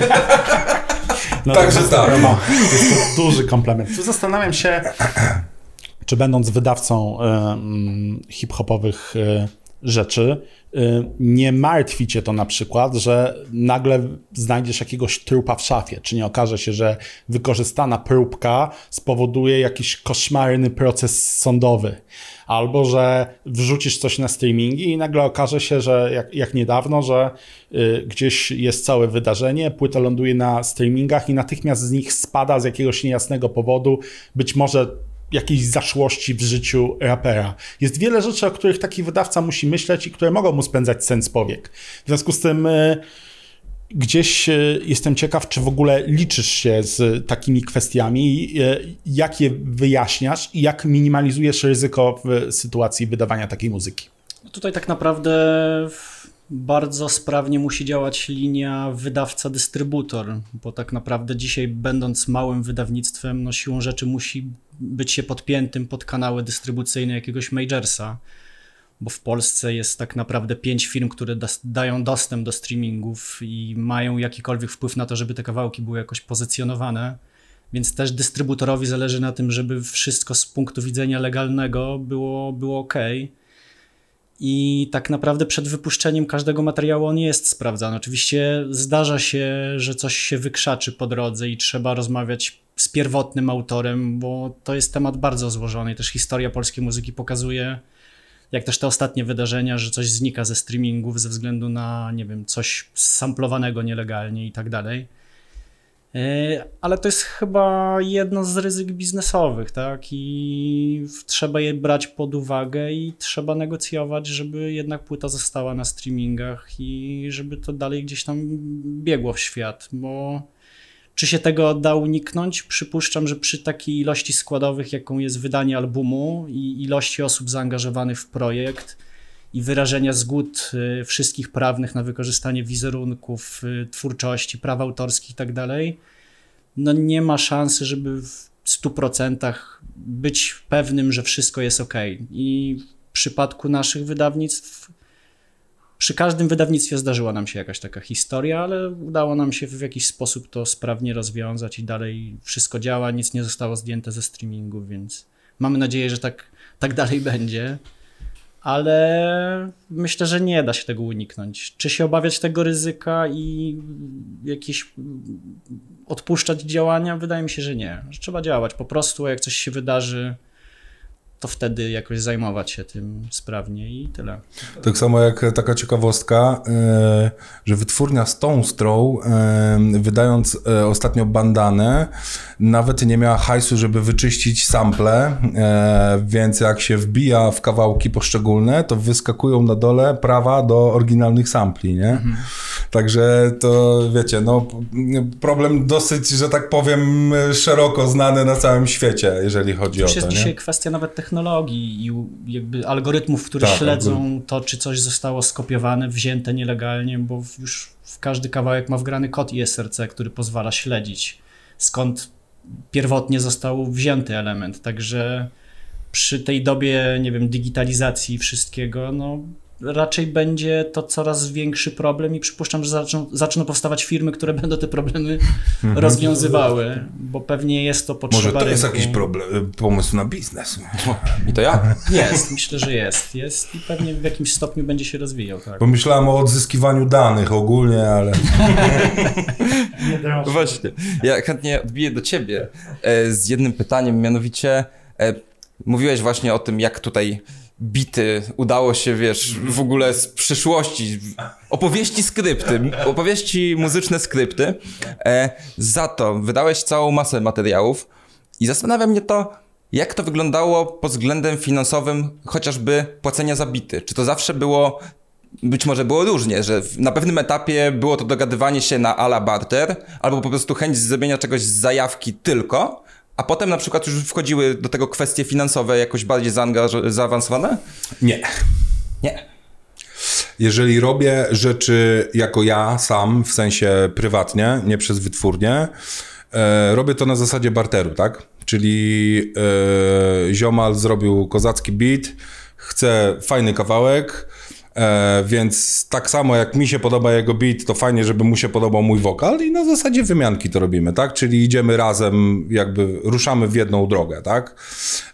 No Także tak. No, jest to duży komplement. Tu zastanawiam się, czy będąc wydawcą y, hip-hopowych y, rzeczy, y, nie martwi cię to na przykład, że nagle znajdziesz jakiegoś trupa w szafie, czy nie okaże się, że wykorzystana próbka spowoduje jakiś koszmarny proces sądowy, albo że wrzucisz coś na streamingi i nagle okaże się, że jak, jak niedawno, że y, gdzieś jest całe wydarzenie, płyta ląduje na streamingach i natychmiast z nich spada z jakiegoś niejasnego powodu, być może jakiejś zaszłości w życiu rapera. Jest wiele rzeczy, o których taki wydawca musi myśleć i które mogą mu spędzać sens powiek. W związku z tym y, gdzieś y, jestem ciekaw, czy w ogóle liczysz się z takimi kwestiami, y, jak je wyjaśniasz i jak minimalizujesz ryzyko w sytuacji wydawania takiej muzyki. Tutaj tak naprawdę bardzo sprawnie musi działać linia wydawca-dystrybutor, bo tak naprawdę dzisiaj, będąc małym wydawnictwem, no siłą rzeczy musi być się podpiętym pod kanały dystrybucyjne jakiegoś majorsa, bo w Polsce jest tak naprawdę pięć firm, które dają dostęp do streamingów i mają jakikolwiek wpływ na to, żeby te kawałki były jakoś pozycjonowane. Więc też dystrybuutorowi zależy na tym, żeby wszystko z punktu widzenia legalnego było, było ok. I tak naprawdę przed wypuszczeniem każdego materiału on jest sprawdzany. Oczywiście zdarza się, że coś się wykrzaczy po drodze i trzeba rozmawiać z pierwotnym autorem, bo to jest temat bardzo złożony. Też historia polskiej muzyki pokazuje, jak też te ostatnie wydarzenia, że coś znika ze streamingów ze względu na, nie wiem, coś samplowanego nielegalnie i tak dalej. E, ale to jest chyba jedno z ryzyk biznesowych, tak? I trzeba je brać pod uwagę i trzeba negocjować, żeby jednak płyta została na streamingach i żeby to dalej gdzieś tam biegło w świat, bo czy się tego da uniknąć? Przypuszczam, że przy takiej ilości składowych, jaką jest wydanie albumu i ilości osób zaangażowanych w projekt i wyrażenia zgód y, wszystkich prawnych na wykorzystanie wizerunków, y, twórczości, praw autorskich itd., tak no nie ma szansy, żeby w 100% być pewnym, że wszystko jest ok. I w przypadku naszych wydawnictw przy każdym wydawnictwie zdarzyła nam się jakaś taka historia, ale udało nam się w jakiś sposób to sprawnie rozwiązać i dalej wszystko działa, nic nie zostało zdjęte ze streamingu, więc mamy nadzieję, że tak, tak dalej będzie. Ale myślę, że nie da się tego uniknąć. Czy się obawiać tego ryzyka i jakieś odpuszczać działania? Wydaje mi się, że nie. Że trzeba działać po prostu, jak coś się wydarzy, to wtedy jakoś zajmować się tym sprawnie i tyle. Tak samo jak taka ciekawostka, e, że wytwórnia Stone Throw, e, wydając e, ostatnio bandanę, nawet nie miała hajsu, żeby wyczyścić sample, więc jak się wbija w kawałki poszczególne, to wyskakują na dole prawa do oryginalnych sampli, nie? Mhm. Także to, wiecie, no problem dosyć, że tak powiem, szeroko znany na całym świecie, jeżeli chodzi to o to, jest nie? dzisiaj kwestia nawet technologii i jakby algorytmów, które tak, śledzą to, czy coś zostało skopiowane, wzięte nielegalnie, bo już w każdy kawałek ma wgrany kod ISRC, który pozwala śledzić skąd pierwotnie został wzięty element. Także przy tej dobie, nie wiem, digitalizacji wszystkiego, no raczej będzie to coraz większy problem i przypuszczam, że zaczną, zaczną powstawać firmy, które będą te problemy mhm. rozwiązywały, bo pewnie jest to potrzeba Może to jest rynku. jakiś problem, pomysł na biznes. I to ja? Jest, myślę, że jest. Jest i pewnie w jakimś stopniu będzie się rozwijał. Tak. Pomyślałem o odzyskiwaniu danych ogólnie, ale... No właśnie, ja chętnie odbiję do ciebie e, z jednym pytaniem, mianowicie e, mówiłeś właśnie o tym, jak tutaj bity, udało się, wiesz, w ogóle z przyszłości, opowieści skrypty, opowieści muzyczne skrypty. E, za to wydałeś całą masę materiałów i zastanawia mnie to, jak to wyglądało pod względem finansowym, chociażby płacenia za bity. Czy to zawsze było być może było różnie, że na pewnym etapie było to dogadywanie się na ala barter, albo po prostu chęć zrobienia czegoś z zajawki tylko, a potem na przykład już wchodziły do tego kwestie finansowe jakoś bardziej zaawansowane? Nie. Nie. Jeżeli robię rzeczy jako ja sam, w sensie prywatnie, nie przez wytwórnię, e, robię to na zasadzie barteru, tak? Czyli e, ziomal zrobił kozacki beat, chce fajny kawałek, E, więc tak samo jak mi się podoba jego beat, to fajnie, żeby mu się podobał mój wokal i na zasadzie wymianki to robimy, tak? Czyli idziemy razem, jakby ruszamy w jedną drogę, tak?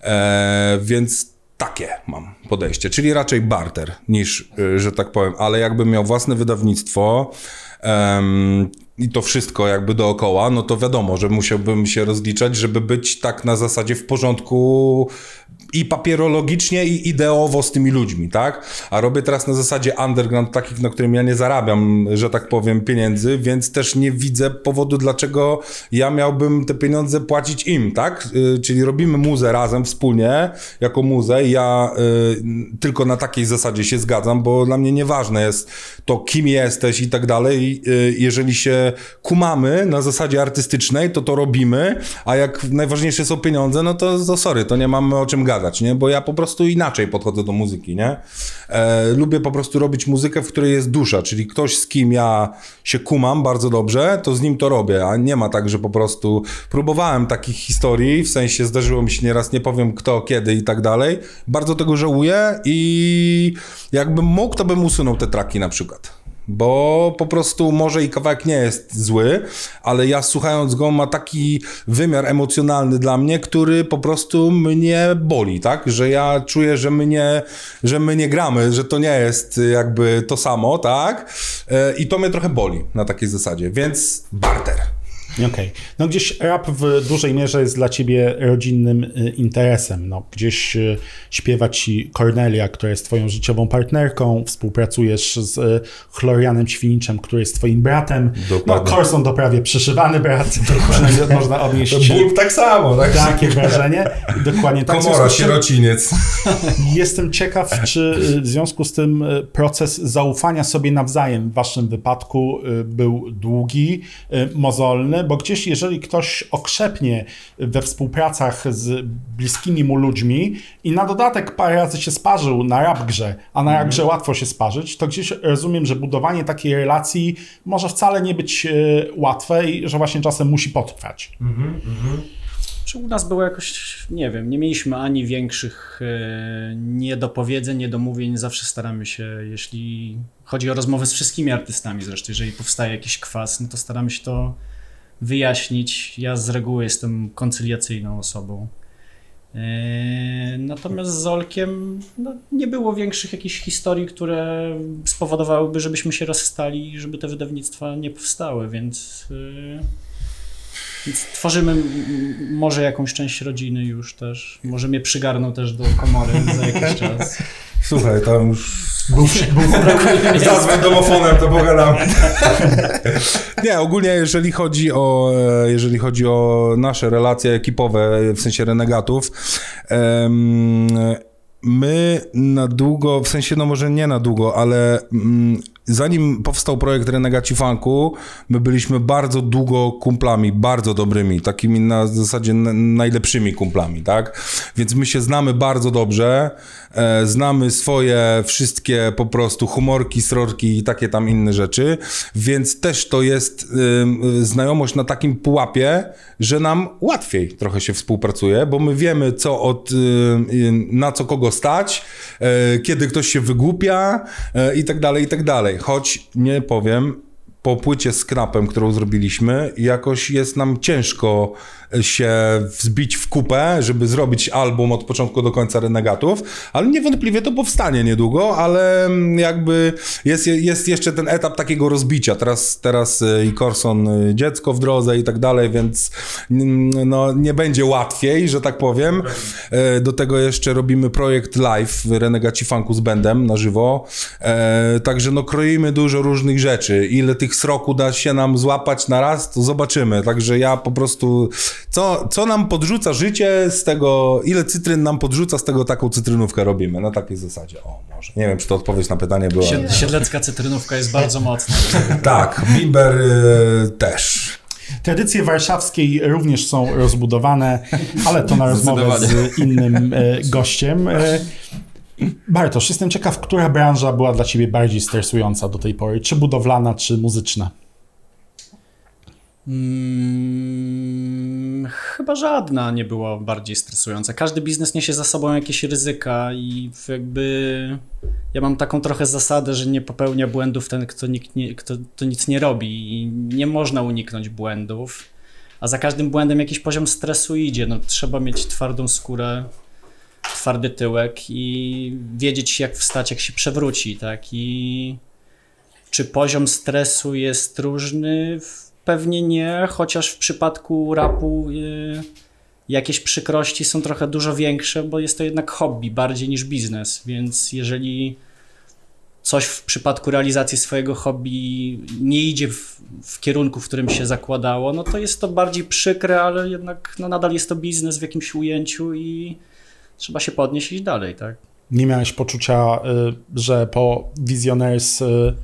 E, więc takie mam podejście, czyli raczej barter niż, y, że tak powiem, ale jakbym miał własne wydawnictwo, i to wszystko jakby dookoła, no to wiadomo, że musiałbym się rozliczać, żeby być tak na zasadzie w porządku i papierologicznie, i ideowo z tymi ludźmi, tak? A robię teraz na zasadzie underground, takich, na którym ja nie zarabiam, że tak powiem, pieniędzy, więc też nie widzę powodu, dlaczego ja miałbym te pieniądze płacić im, tak? Yy, czyli robimy muzę razem, wspólnie, jako muzę ja yy, tylko na takiej zasadzie się zgadzam, bo dla mnie nieważne jest to, kim jesteś i tak dalej. Yy, jeżeli się kumamy na zasadzie artystycznej, to to robimy, a jak najważniejsze są pieniądze, no to, to sorry, to nie mamy o czym gadać nie? Bo ja po prostu inaczej podchodzę do muzyki, nie? E, lubię po prostu robić muzykę, w której jest dusza, czyli ktoś, z kim ja się kumam bardzo dobrze, to z nim to robię, a nie ma tak, że po prostu próbowałem takich historii, w sensie zdarzyło mi się nieraz, nie powiem kto, kiedy i tak dalej. Bardzo tego żałuję i jakbym mógł, to bym usunął te traki na przykład bo po prostu może i kawałek nie jest zły, ale ja słuchając go ma taki wymiar emocjonalny dla mnie, który po prostu mnie boli, tak? Że ja czuję, że my nie, że my nie gramy, że to nie jest jakby to samo, tak? E, I to mnie trochę boli na takiej zasadzie, więc barter. Okej. Okay. No gdzieś rap w dużej mierze jest dla ciebie rodzinnym y, interesem. No, gdzieś y, śpiewa ci Cornelia, która jest twoją życiową partnerką, współpracujesz z y, Chlorianem Świniczem, który jest twoim bratem. No, Dokładnie. No, Corson to prawie przyszywany brat, można odnieść. Ból tak samo, tak? Takie wrażenie. Dokładnie tak. Komora, sierociniec. Jestem ciekaw, czy w związku z tym proces zaufania sobie nawzajem w waszym wypadku był długi, mozolny, bo gdzieś jeżeli ktoś okrzepnie we współpracach z bliskimi mu ludźmi i na dodatek parę razy się sparzył na rap grze, a na rap grze mm. łatwo się sparzyć, to gdzieś rozumiem, że budowanie takiej relacji może wcale nie być e, łatwe i że właśnie czasem musi potrwać. Mm -hmm. Czy u nas było jakoś, nie wiem, nie mieliśmy ani większych e, niedopowiedzeń, niedomówień. Zawsze staramy się, jeśli chodzi o rozmowy z wszystkimi artystami zresztą, jeżeli powstaje jakiś kwas, no to staramy się to wyjaśnić. Ja z reguły jestem koncyliacyjną osobą. E, natomiast z Olkiem no, nie było większych jakichś historii, które spowodowałyby, żebyśmy się rozstali i żeby te wydawnictwa nie powstały, więc, e, więc tworzymy może jakąś część rodziny już też. Może mnie przygarną też do komory za jakiś czas. Słuchaj, tam już Był, był, Zadzwoń domofonem, to pogadam. Nie, ogólnie jeżeli chodzi o, e, jeżeli chodzi o nasze relacje ekipowe, w sensie renegatów, em, my na długo, w sensie no może nie na długo, ale mm, zanim powstał projekt Renegaci Funku, my byliśmy bardzo długo kumplami, bardzo dobrymi, takimi na zasadzie najlepszymi kumplami, tak? Więc my się znamy bardzo dobrze, e, znamy swoje wszystkie po prostu humorki, srorki i takie tam inne rzeczy, więc też to jest y, znajomość na takim pułapie, że nam łatwiej trochę się współpracuje, bo my wiemy co od, y, y, na co kogo stać, e, kiedy ktoś się wygłupia e, i tak dalej, i tak dalej. Choć nie powiem, po płycie z Knapem, którą zrobiliśmy, jakoś jest nam ciężko się wzbić w kupę, żeby zrobić album od początku do końca Renegatów, ale niewątpliwie to powstanie niedługo, ale jakby jest, jest jeszcze ten etap takiego rozbicia. Teraz, teraz i Corson y, dziecko w drodze i tak dalej, więc mm, no, nie będzie łatwiej, że tak powiem. E, Do tego jeszcze robimy projekt live Renegaci Funku z bandem na żywo, E, także no kroimy dużo różnych rzeczy. Ile tych sroku da się nam złapać na raz, to zobaczymy. Także ja po prostu, co, co nam podrzuca życie z tego, ile cytryn nam podrzuca, z tego taką cytrynówkę robimy. Na takiej zasadzie. O, może. Nie wiem, czy to odpowiedź na pytanie była. Sied- Siedlecka cytrynówka jest bardzo mocna. Tak, Bimber y, też. Tradycje warszawskiej również są rozbudowane, ale to na rozmowę z innym e, gościem. E, Bartosz, jestem ciekaw, która branża była dla ciebie bardziej stresująca do tej pory? Czy budowlana, czy muzyczna? Mm, chyba żadna nie była bardziej stresująca. Każdy biznes niesie za sobą jakieś ryzyka i jakby ja mam taką trochę zasadę, że nie popełnia błędów ten, kto, nikt nie, kto, kto nic nie robi i nie można uniknąć błędów, a za każdym błędem jakiś poziom stresu idzie. No, trzeba mieć twardą skórę, twardy tyłek i wiedzieć jak wstać, jak się przewróci, tak? I czy poziom stresu jest różny? Pewnie nie, chociaż w przypadku rapu y, jakieś przykrości są trochę dużo większe, bo jest to jednak hobby bardziej niż biznes, więc jeżeli coś w przypadku realizacji swojego hobby nie idzie w, w kierunku, w którym się zakładało, no to jest to bardziej przykre, ale jednak no, nadal jest to biznes w jakimś ujęciu i trzeba się podnieść iść dalej, tak? Nie miałeś poczucia, y, że po Visionaries y,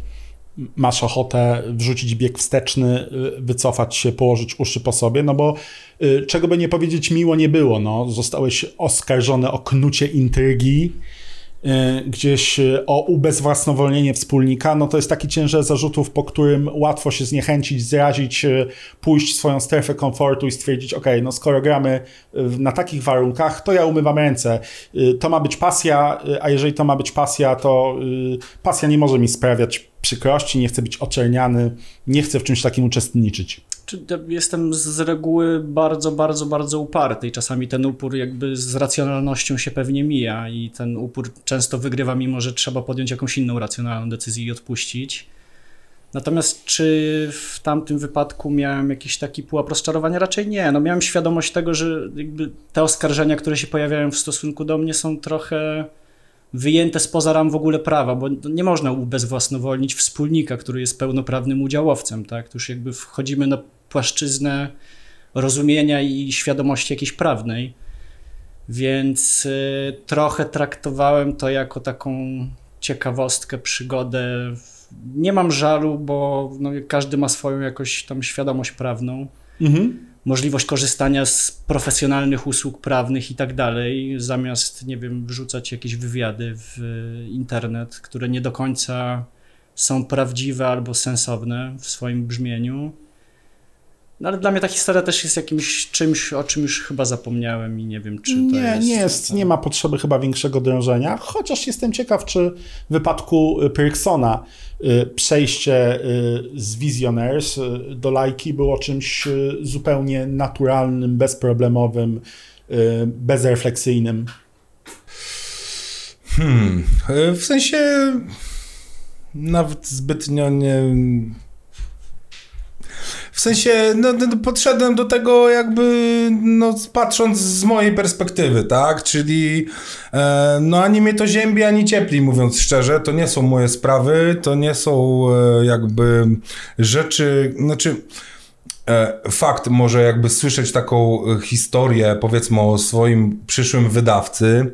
masz ochotę wrzucić bieg wsteczny, y, wycofać się, położyć uszy po sobie, no bo y, czego by nie powiedzieć, miło nie było, no. Zostałeś oskarżony o knucie intrygi, gdzieś y, o ubezwłasnowolnienie wspólnika, no to jest taki ciężar zarzutów, po którym łatwo się zniechęcić, zrazić, y, pójść swoją strefę komfortu i stwierdzić, ok, no skoro gramy na takich warunkach, to ja umywam ręce. To ma być pasja, a jeżeli to ma być pasja, to pasja nie może mi sprawiać przykrości, nie chcę być oczerniany, nie chcę w czymś takim uczestniczyć. Jestem z reguły bardzo, bardzo, bardzo uparty i czasami ten upór jakby z racjonalnością się pewnie mija i ten upór często wygrywa, mimo że trzeba podjąć jakąś inną racjonalną decyzję i odpuścić. Natomiast czy w tamtym wypadku miałem jakiś taki pułap rozczarowania? Raczej nie. No miałem świadomość tego, że te oskarżenia, które się pojawiają w stosunku do mnie są trochę wyjęte spoza ram w ogóle prawa, bo nie można ubezwłasnowolnić wspólnika, który jest pełnoprawnym udziałowcem, tak? To już jakby wchodzimy na płaszczyznę rozumienia i świadomości jakiejś prawnej. Więc y, trochę traktowałem to jako taką ciekawostkę, przygodę. Nie mam żalu, bo no, każdy ma swoją jakoś tam świadomość prawną Mhm. Możliwość korzystania z profesjonalnych usług prawnych i tak dalej, zamiast, nie wiem, wrzucać jakieś wywiady w internet, które nie do końca są prawdziwe albo sensowne w swoim brzmieniu. No ale dla mnie ta historia też jest jakimś czymś, o czym już chyba zapomniałem i nie wiem, czy to Nie, jest... nie jest, nie ma potrzeby chyba większego drążenia, chociaż jestem ciekaw, czy w wypadku y, Pyrksona y, przejście y, z Visionaires do Lajki było czymś zupełnie naturalnym, bezproblemowym, bezrefleksyjnym. Hmm, w sensie nawet zbytnio nie... W sensie, no, no, podszedłem do tego jakby, no, patrząc z mojej perspektywy, tak? Czyli, e, no, ani mnie to ziębi, ani ciepli, mówiąc szczerze. To nie są moje sprawy, to nie są e, jakby rzeczy, znaczy... E, fakt, może jakby słyszeć taką historię, powiedzmy o swoim przyszłym wydawcy,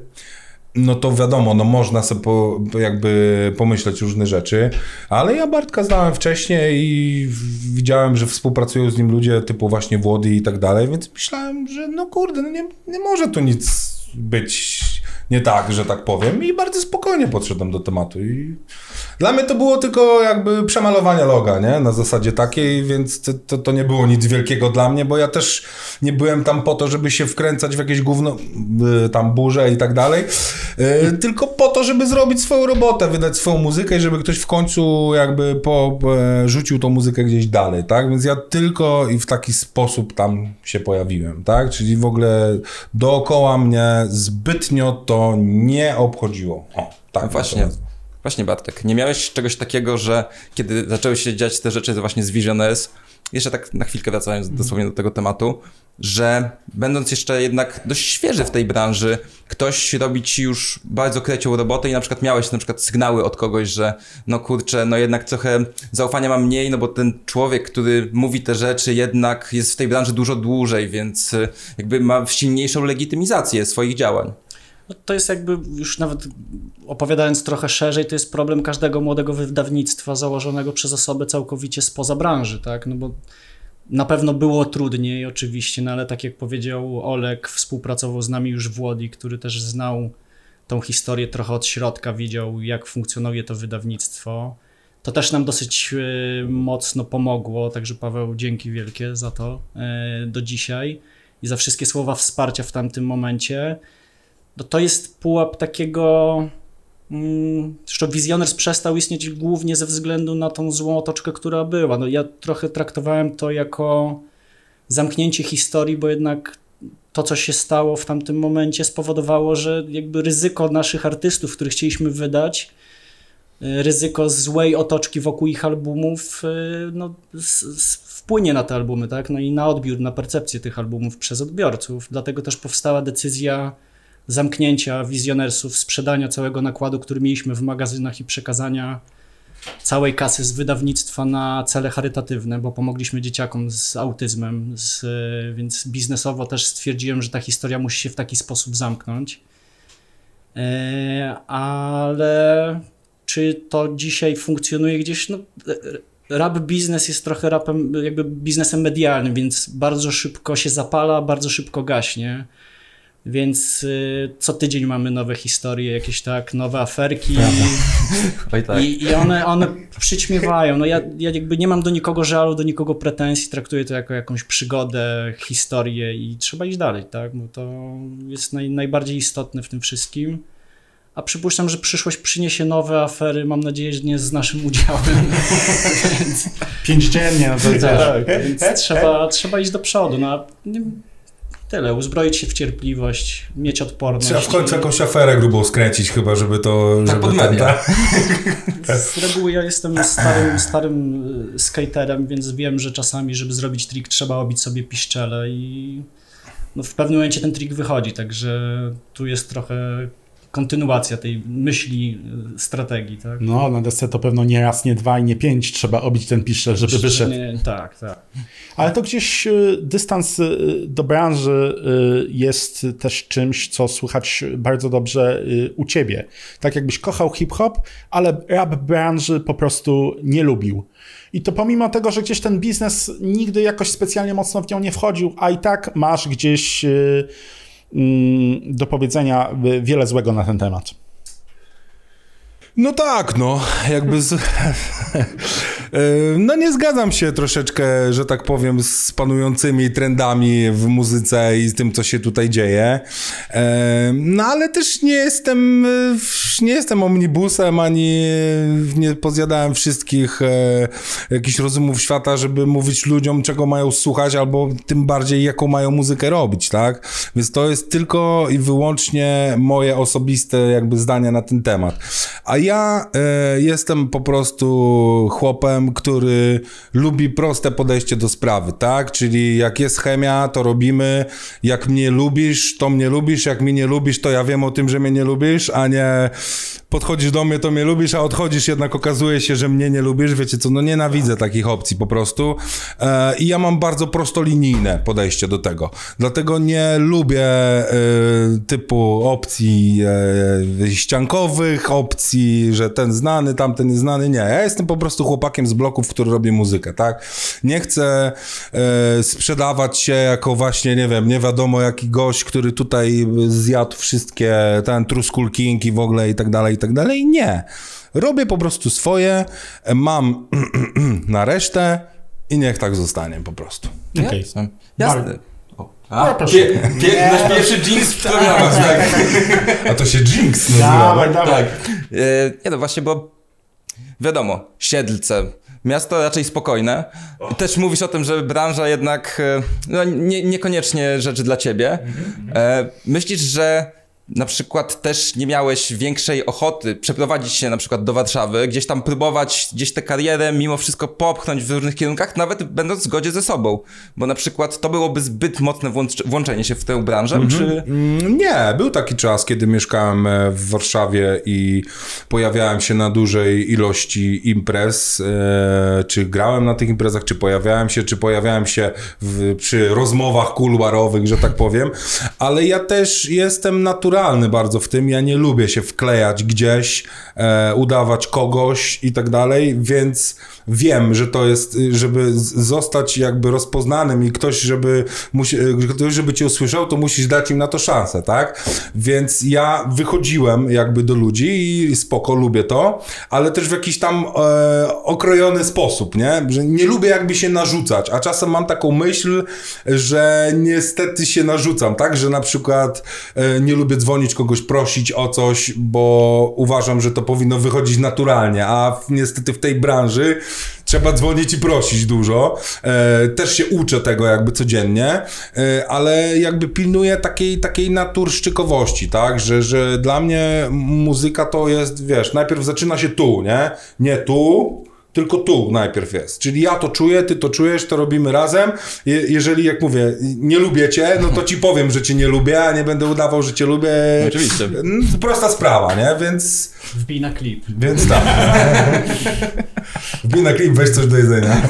no to wiadomo, no można sobie po, jakby pomyśleć różne rzeczy, ale ja Bartka znałem wcześniej i widziałem, że współpracują z nim ludzie typu właśnie Włody i tak dalej, więc myślałem, że no kurde, no nie, nie może tu nic być nie tak, że tak powiem i bardzo spokojnie podszedłem do tematu i dla mnie to było tylko jakby przemalowanie loga, nie? Na zasadzie takiej, więc to, to, nie było nic wielkiego dla mnie, bo ja też nie byłem tam po to, żeby się wkręcać w jakieś gówno, y, tam burze i tak dalej, y, tylko po to, żeby zrobić swoją robotę, wydać swoją muzykę i żeby ktoś w końcu jakby po, e, rzucił tą muzykę gdzieś dalej, tak? Więc ja tylko i w taki sposób tam się pojawiłem, tak? Czyli w ogóle dookoła mnie zbytnio to nie obchodziło. O, tak. No właśnie, właśnie Bartek, nie miałeś czegoś takiego, że kiedy zaczęły się dziać te rzeczy właśnie z Visionaires, jeszcze tak na chwilkę wracając dosłownie do tego tematu, że będąc jeszcze jednak dość świeży w tej branży, ktoś robi ci już bardzo krecią robotę i na przykład miałeś na przykład sygnały od kogoś, że no kurczę, no jednak trochę zaufania mam mniej, no bo ten człowiek, który mówi te rzeczy jednak jest w tej branży dużo dłużej, więc y, jakby ma silniejszą legitymizację swoich działań. No to jest jakby już nawet opowiadając trochę szerzej, to jest problem każdego młodego wydawnictwa założonego przez osobę całkowicie spoza branży, tak? No bo na pewno było trudniej oczywiście, no ale tak jak powiedział Olek, współpracował z nami już Włodi, który też znał tą historię trochę od środka, wiedział jak funkcjonuje to wydawnictwo. To też nam dosyć e, mocno pomogło, także Paweł, dzięki wielkie za to e, do dzisiaj i za wszystkie słowa wsparcia w tamtym momencie no to jest pułap takiego. Mm, zresztą Visioners przestał istnieć głównie ze względu na tą złą otoczkę, która była. No ja trochę traktowałem to jako zamknięcie historii, bo jednak to, co się stało w tamtym momencie, spowodowało, że jakby ryzyko naszych artystów, których chcieliśmy wydać, y, ryzyko złej otoczki wokół ich albumów, y, no, wpłynie na te albumy, tak? No i na odbiór, na percepcję tych albumów przez odbiorców. Dlatego też powstała decyzja zamknięcia wizjonersów, sprzedania całego nakładu, który mieliśmy w magazynach i przekazania całej kasy z wydawnictwa na cele charytatywne, bo pomogliśmy dzieciakom z autyzmem, z, więc biznesowo też stwierdziłem, że ta historia musi się w taki sposób zamknąć. E, ale czy to dzisiaj funkcjonuje gdzieś? No, rap biznes jest trochę rapem, jakby biznesem medialnym, więc bardzo szybko się zapala, bardzo szybko gaśnie. Więc y, co tydzień mamy nowe historie, jakieś tak, nowe aferki Oj tak. i, i one, one przyćmiewają. No ja, ja jakby nie mam do nikogo żalu, do nikogo pretensji, traktuję to jako jakąś przygodę, historię i trzeba iść dalej, tak? Bo to jest naj, najbardziej istotne w tym wszystkim. A przypuszczam, że przyszłość przyniesie nowe afery, mam nadzieję, że nie z naszym udziałem. Więc, Pięć dziennie, no to tak, więc trzeba, trzeba iść do przodu. No, tyle, uzbroić się w cierpliwość, mieć odporność. Trzeba w końcu jakąś aferę grubą skręcić chyba, żeby to... Tak żeby ten- tak. Z reguły ja jestem starym, starym y, skaterem, więc wiem, że czasami, żeby zrobić trik, trzeba obić sobie piszczele i no, w pewnym momencie ten trik wychodzi, także tu jest trochę kontynuacja tej myśli, y, strategii, tak? No, na desce to pewno nie raz, nie dwa i nie pięć trzeba obić ten piszczel, żeby wyszedł. Nie, tak, tak. Ale to gdzieś y, dystans y, do branży jest też czymś, co słychać bardzo dobrze u ciebie. Tak jakbyś kochał hip-hop, ale rap branży po prostu nie lubił. I to pomimo tego, że gdzieś ten biznes nigdy jakoś specjalnie mocno w nią nie wchodził, a i tak masz gdzieś do powiedzenia y, wiele złego na ten temat. No tak, no, jakby z... no nie zgadzam się troszeczkę, że tak powiem, z panującymi trendami w muzyce i z tym, co się tutaj dzieje. E, no ale też nie jestem, nie jestem omnibusem, ani nie pozjadałem wszystkich jakichś rozumów świata, żeby mówić ludziom, czego mają słuchać, albo tym bardziej, jaką mają muzykę robić, tak? Więc to jest tylko i wyłącznie moje osobiste jakby zdania na ten temat. A ja e, jestem po prostu chłopem, który lubi proste podejście do sprawy, tak? Czyli jak jest chemia, to robimy. Jak mnie lubisz, to mnie lubisz. Jak mnie nie lubisz, to ja wiem o tym, że mnie nie lubisz, a nie podchodzisz do mnie, to mnie lubisz, a odchodzisz, jednak okazuje się, że mnie nie lubisz. Wiecie co, no nienawidzę takich opcji po prostu. E, I ja mam bardzo prostolinijne podejście do tego. Dlatego nie lubię e, typu opcji e, ściankowych, opcji, że ten znany, tamten jest znany. Nie, ja jestem po prostu chłopakiem z bloków, który robi muzykę, tak? Nie chcę sprzedawać się jako właśnie, nie wiem, nie wiadomo jaki gość, który tutaj zjadł wszystkie, ten i w ogóle i tak dalej, i tak dalej. Nie. Robię po prostu swoje, mam na resztę i niech tak zostanie po prostu. Okej. Jasne. Jasne. No, A, proszę. pie, pie, nasz pierwszy jinx w programach, tak. A to się Jinx nazywa. Dawaj, dawaj. Tak. E, nie no właśnie, bo wiadomo, Siedlce, miasto raczej spokojne. Też mówisz o tym, że branża jednak e, no, nie, niekoniecznie rzeczy dla ciebie. E, myślisz, że na przykład też nie miałeś większej ochoty przeprowadzić się na przykład do Warszawy, gdzieś tam próbować gdzieś tę karierę mimo wszystko popchnąć w różnych kierunkach, nawet będąc w zgodzie ze sobą. Bo na przykład to byłoby zbyt mocne włącz- włączenie się w tę branżę, czy... Mm, Nie, był taki czas, kiedy mieszkałem e, w Warszawie i pojawiałem się na dużej ilości imprez, e, czy grałem na tych imprezach, czy pojawiałem się, czy pojawiałem się w, przy rozmowach kuluarowych, że tak powiem, ale ja też jestem naturalny bardzo w tym, ja nie lubię się wklejać gdzieś, e, udawać kogoś i tak dalej, więc wiem, że to jest, y, żeby zostać jakby rozpoznanym i ktoś, żeby, musi, y, ktoś, żeby cię usłyszał, to musisz dać im na to szansę, tak? Więc ja wychodziłem jakby do ludzi i spoko, lubię to, ale też w jakiś tam e, okrojony sposób, nie? Że nie lubię jakby się narzucać, a czasem mam taką myśl, że niestety się narzucam, tak? Że na przykład e, nie lubię dzwonić kogoś, prosić o coś, bo uważam, że to powinno wychodzić naturalnie, a niestety w tej branży trzeba dzwonić i prosić dużo. E, też się uczę tego jakby codziennie, e, ale jakby pilnuję takiej, takiej naturszczykowości, tak? Że, że dla mnie muzyka to jest, wiesz, najpierw zaczyna się tu, nie? Nie tu, tylko tu najpierw jest. Czyli ja to czuję, ty to czujesz, to robimy razem. Je, jeżeli, jak mówię, nie lubię cię, no to ci powiem, że cię nie lubię, a nie będę udawał, że cię lubię. Oczywiście. Mm, Prosta sprawa, nie? Więc, Wbij na klip. więc tak. Wbij na klip, weź coś do jedzenia.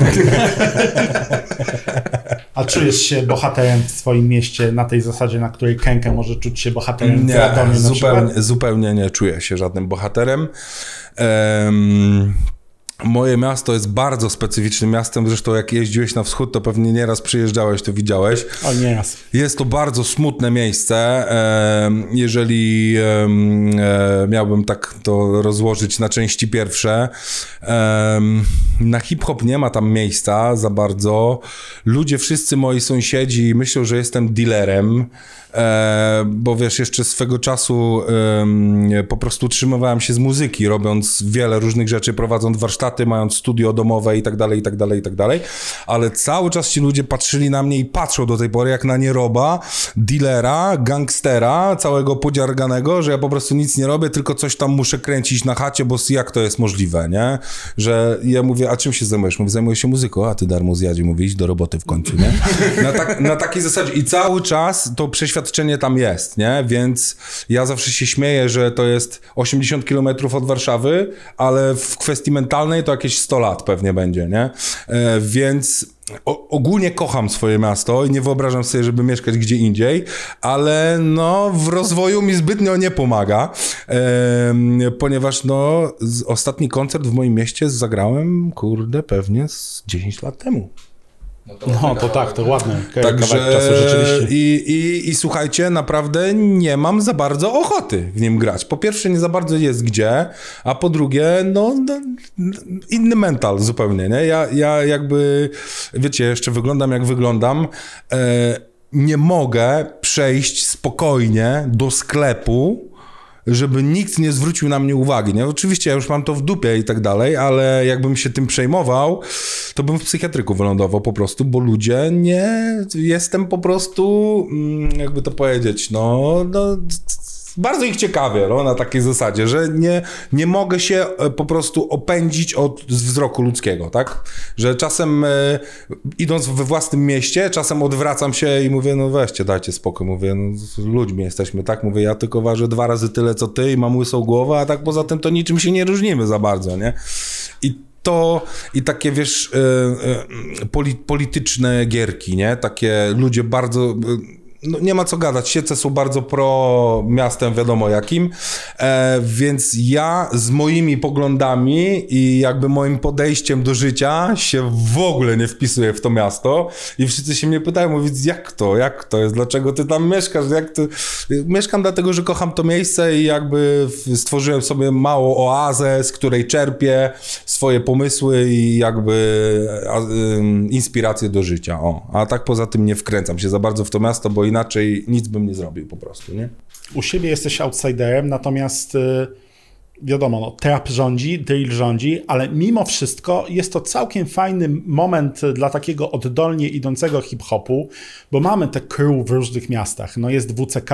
A czujesz się bohaterem w swoim mieście na tej zasadzie, na której Kenke może czuć się bohaterem w Nie, Radomiu przykład? zupełnie, zupełnie nie czuję się żadnym bohaterem. Em, moje miasto jest bardzo specyficznym miastem, zresztą jak jeździłeś na wschód, to pewnie nieraz przyjeżdżałeś, to widziałeś. O nie, raz. Jest to bardzo smutne miejsce. Jeżeli e, miałbym tak to rozłożyć na części pierwsze, na hip-hop nie ma tam miejsca za bardzo. Ludzie, wszyscy moi sąsiedzi myślą, że jestem dealerem. E, bo wiesz, jeszcze swego czasu po prostu utrzymywałem się z muzyki, robiąc wiele różnych rzeczy, prowadząc warsztaty, mając studio domowe i tak dalej, i tak dalej, i tak dalej, ale cały czas ci ludzie patrzyli na mnie i patrzą do tej pory jak na nieroba, dealera, gangstera, całego podziarganego, że ja po prostu nic nie robię, tylko coś tam muszę kręcić na chacie, bo jak to jest możliwe, nie? Że ja mówię, a czym się zajmujesz? Mówię, zajmuję się muzyką, a ty darmo zjadzie, mówię, do roboty w końcu, nie? Na, tak, na takiej zasadzie i cały czas to przeświadczenie tam jest, nie? Więc ja zawsze się śmieję, że to jest 80 km od Warszawy, ale w kwestii mentalnej to jakieś 100 lat pewnie będzie, nie? E, więc ogólnie kocham swoje miasto i nie wyobrażam sobie, żeby mieszkać gdzie indziej, ale no w rozwoju mi zbytnio nie pomaga, ponieważ no ostatni koncert w moim mieście zagrałem, kurde, pewnie z 10 lat temu. No to tak, to ładne. Także czasu rzeczywiście. i, i, i słuchajcie, naprawdę nie mam za bardzo ochoty w nim grać. Po pierwsze, nie za bardzo jest gdzie, a po drugie, no, no inny mental zupełnie, nie? Ja, ja jakby, wiecie, jeszcze wyglądam jak wyglądam. E, nie mogę przejść spokojnie do sklepu, żeby nikt nie zwrócił na mnie uwagi, nie? Oczywiście ja już mam to w dupie i tak dalej, ale jakbym się tym przejmował, to bym w psychiatryku wylądował po prostu, bo ludzie nie... Jestem po prostu, mm, jakby to powiedzieć, no... no bardzo ich ciekawie, no, na takiej zasadzie, że nie, nie mogę się e, po prostu opędzić od wzroku ludzkiego, tak? Że czasem e, idąc we własnym mieście, czasem odwracam się i mówię, no weźcie, dajcie spokój, mówię, no, ludźmi jesteśmy, tak? Mówię, ja tylko ważę dwa razy tyle, co ty i mam łysą głowę, a tak poza tym to niczym się nie różnimy za bardzo, nie? I to i takie, wiesz, e, poli, polityczne gierki, nie? Takie ludzie bardzo... no nie ma co gadać, Siece są bardzo pro miastem, wiadomo jakim, e, więc ja z moimi poglądami i jakby moim podejściem do życia się w ogóle nie wpisuję w to miasto. I wszyscy się mnie pytają, mówią, jak to, jak to jest, dlaczego ty tam mieszkasz, jak to... Mieszkam dlatego, że kocham to miejsce i jakby stworzyłem sobie małą oazę, z której czerpię swoje pomysły i jakby a, inspiracje do życia, o. A tak poza tym nie wkręcam się za bardzo w to miasto, bo inaczej nic bym nie zrobił po prostu, nie? U siebie jesteś outsiderem, natomiast y, wiadomo, no, trap rządzi, drill rządzi, ale mimo wszystko jest to całkiem fajny moment dla takiego oddolnie idącego hip-hopu, bo mamy te crew w różnych miastach. No jest WCK,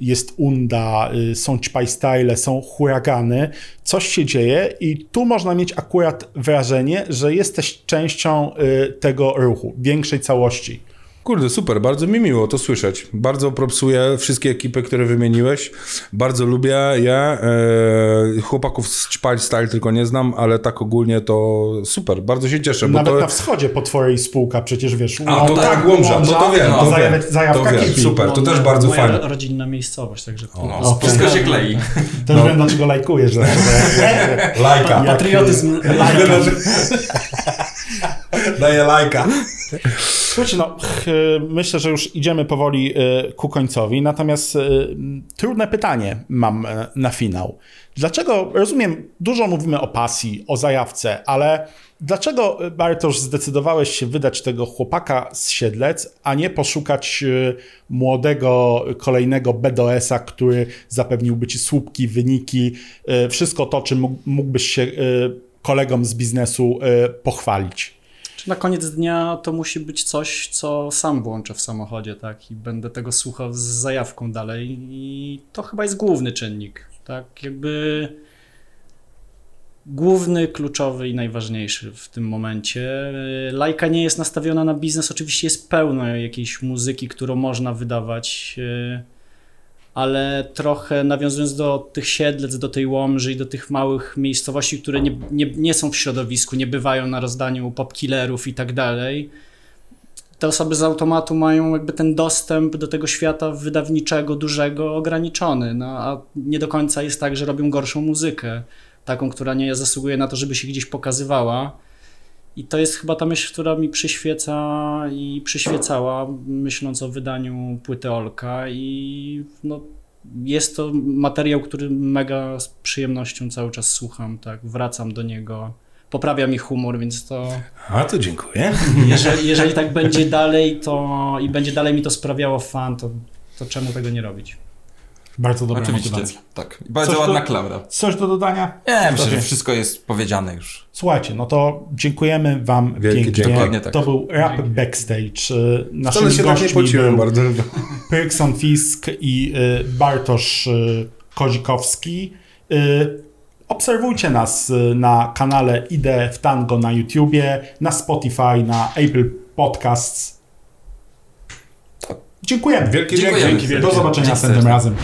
jest Unda, y, są Ćpaj Style, są huragany, coś się dzieje i tu można mieć akurat wrażenie, że jesteś częścią y, tego ruchu, większej całości. Kurde, super, bardzo mi miło to słyszeć. Bardzo propsuję wszystkie ekipy, które wymieniłeś. Bardzo lubię je. E, chłopaków z Ćpaj Style tylko nie znam, ale tak ogólnie to super, bardzo się cieszę. Bo Nawet to... na wschodzie po twojej spółka przecież wiesz. A, to tak, Łomża, no to wiem, to wiem, Zajawka to wiem, super, to też bardzo Moja fajne. ro- rodzinna miejscowość, także tu O, Okej. Wszystko się klei. Też wiem, dlaczego lajkujesz. Lajka. patriotyzm Lajka. Daję lajka. Słuchajcie, no, ch, myślę, że już idziemy powoli y, ku końcowi, natomiast y, trudne pytanie mam y, na finał. Dlaczego, rozumiem, dużo mówimy o pasji, o zajawce, ale dlaczego, y, Bartosz, zdecydowałeś się wydać tego chłopaka z Siedlec, a nie poszukać y, młodego, kolejnego BDS-a, który zapewniłby ci słupki, wyniki, y, wszystko to, czym mógł- mógłbyś się y, kolegom z biznesu y, pochwalić? Na koniec dnia to musi być coś, co sam włączę w samochodzie, tak? I będę tego słuchał z zajawką dalej. I to chyba jest główny czynnik, tak? Jakby główny, kluczowy i najważniejszy w tym momencie. Lajka nie jest nastawiona na biznes. Oczywiście jest pełno jakiejś muzyki, którą można wydawać, yy, ale trochę nawiązując do tych siedlec, do tej Łomży i do tych małych miejscowości, które nie, nie, nie są w środowisku, nie bywają na rozdaniu popkillerów i tak dalej, te osoby z automatu mają jakby ten dostęp do tego świata wydawniczego, dużego, ograniczony, no, a nie do końca jest tak, że robią gorszą muzykę, taką, która nie zasługuje na to, żeby się gdzieś pokazywała. I to jest chyba ta myśl, która mi przyświeca i przyświecała, myśląc o wydaniu płyty Olka i no, jest to materiał, który mega z przyjemnością cały czas słucham, tak, wracam do niego, poprawia mi humor, więc to A to dziękuję. jeżeli, jeżeli tak będzie dalej to i będzie dalej mi to sprawiało fan, to, to czemu tego nie robić? Bardzo dobra Oczywiście. motywacja. Tak. Bardzo Coś ładna tu- klaura. Coś do dodania? Nie, myślę, że wszystko jest powiedziane już. Słuchajcie, no to dziękujemy Wam Wielkie pięknie. tak. To był Rap Backstage. Y, Naszym Wcale się tak nie pociłem bardzo. Pyrkson Fisk i y, Bartosz y, Kozikowski. Y, Obserwujcie nas na kanale Idę w Tango na YouTubie, na Spotify, na Apple Podcasts. Dziękujemy. Wielkie Dziękujemy. dzięki. Do zobaczenia Dzięki następnym razem.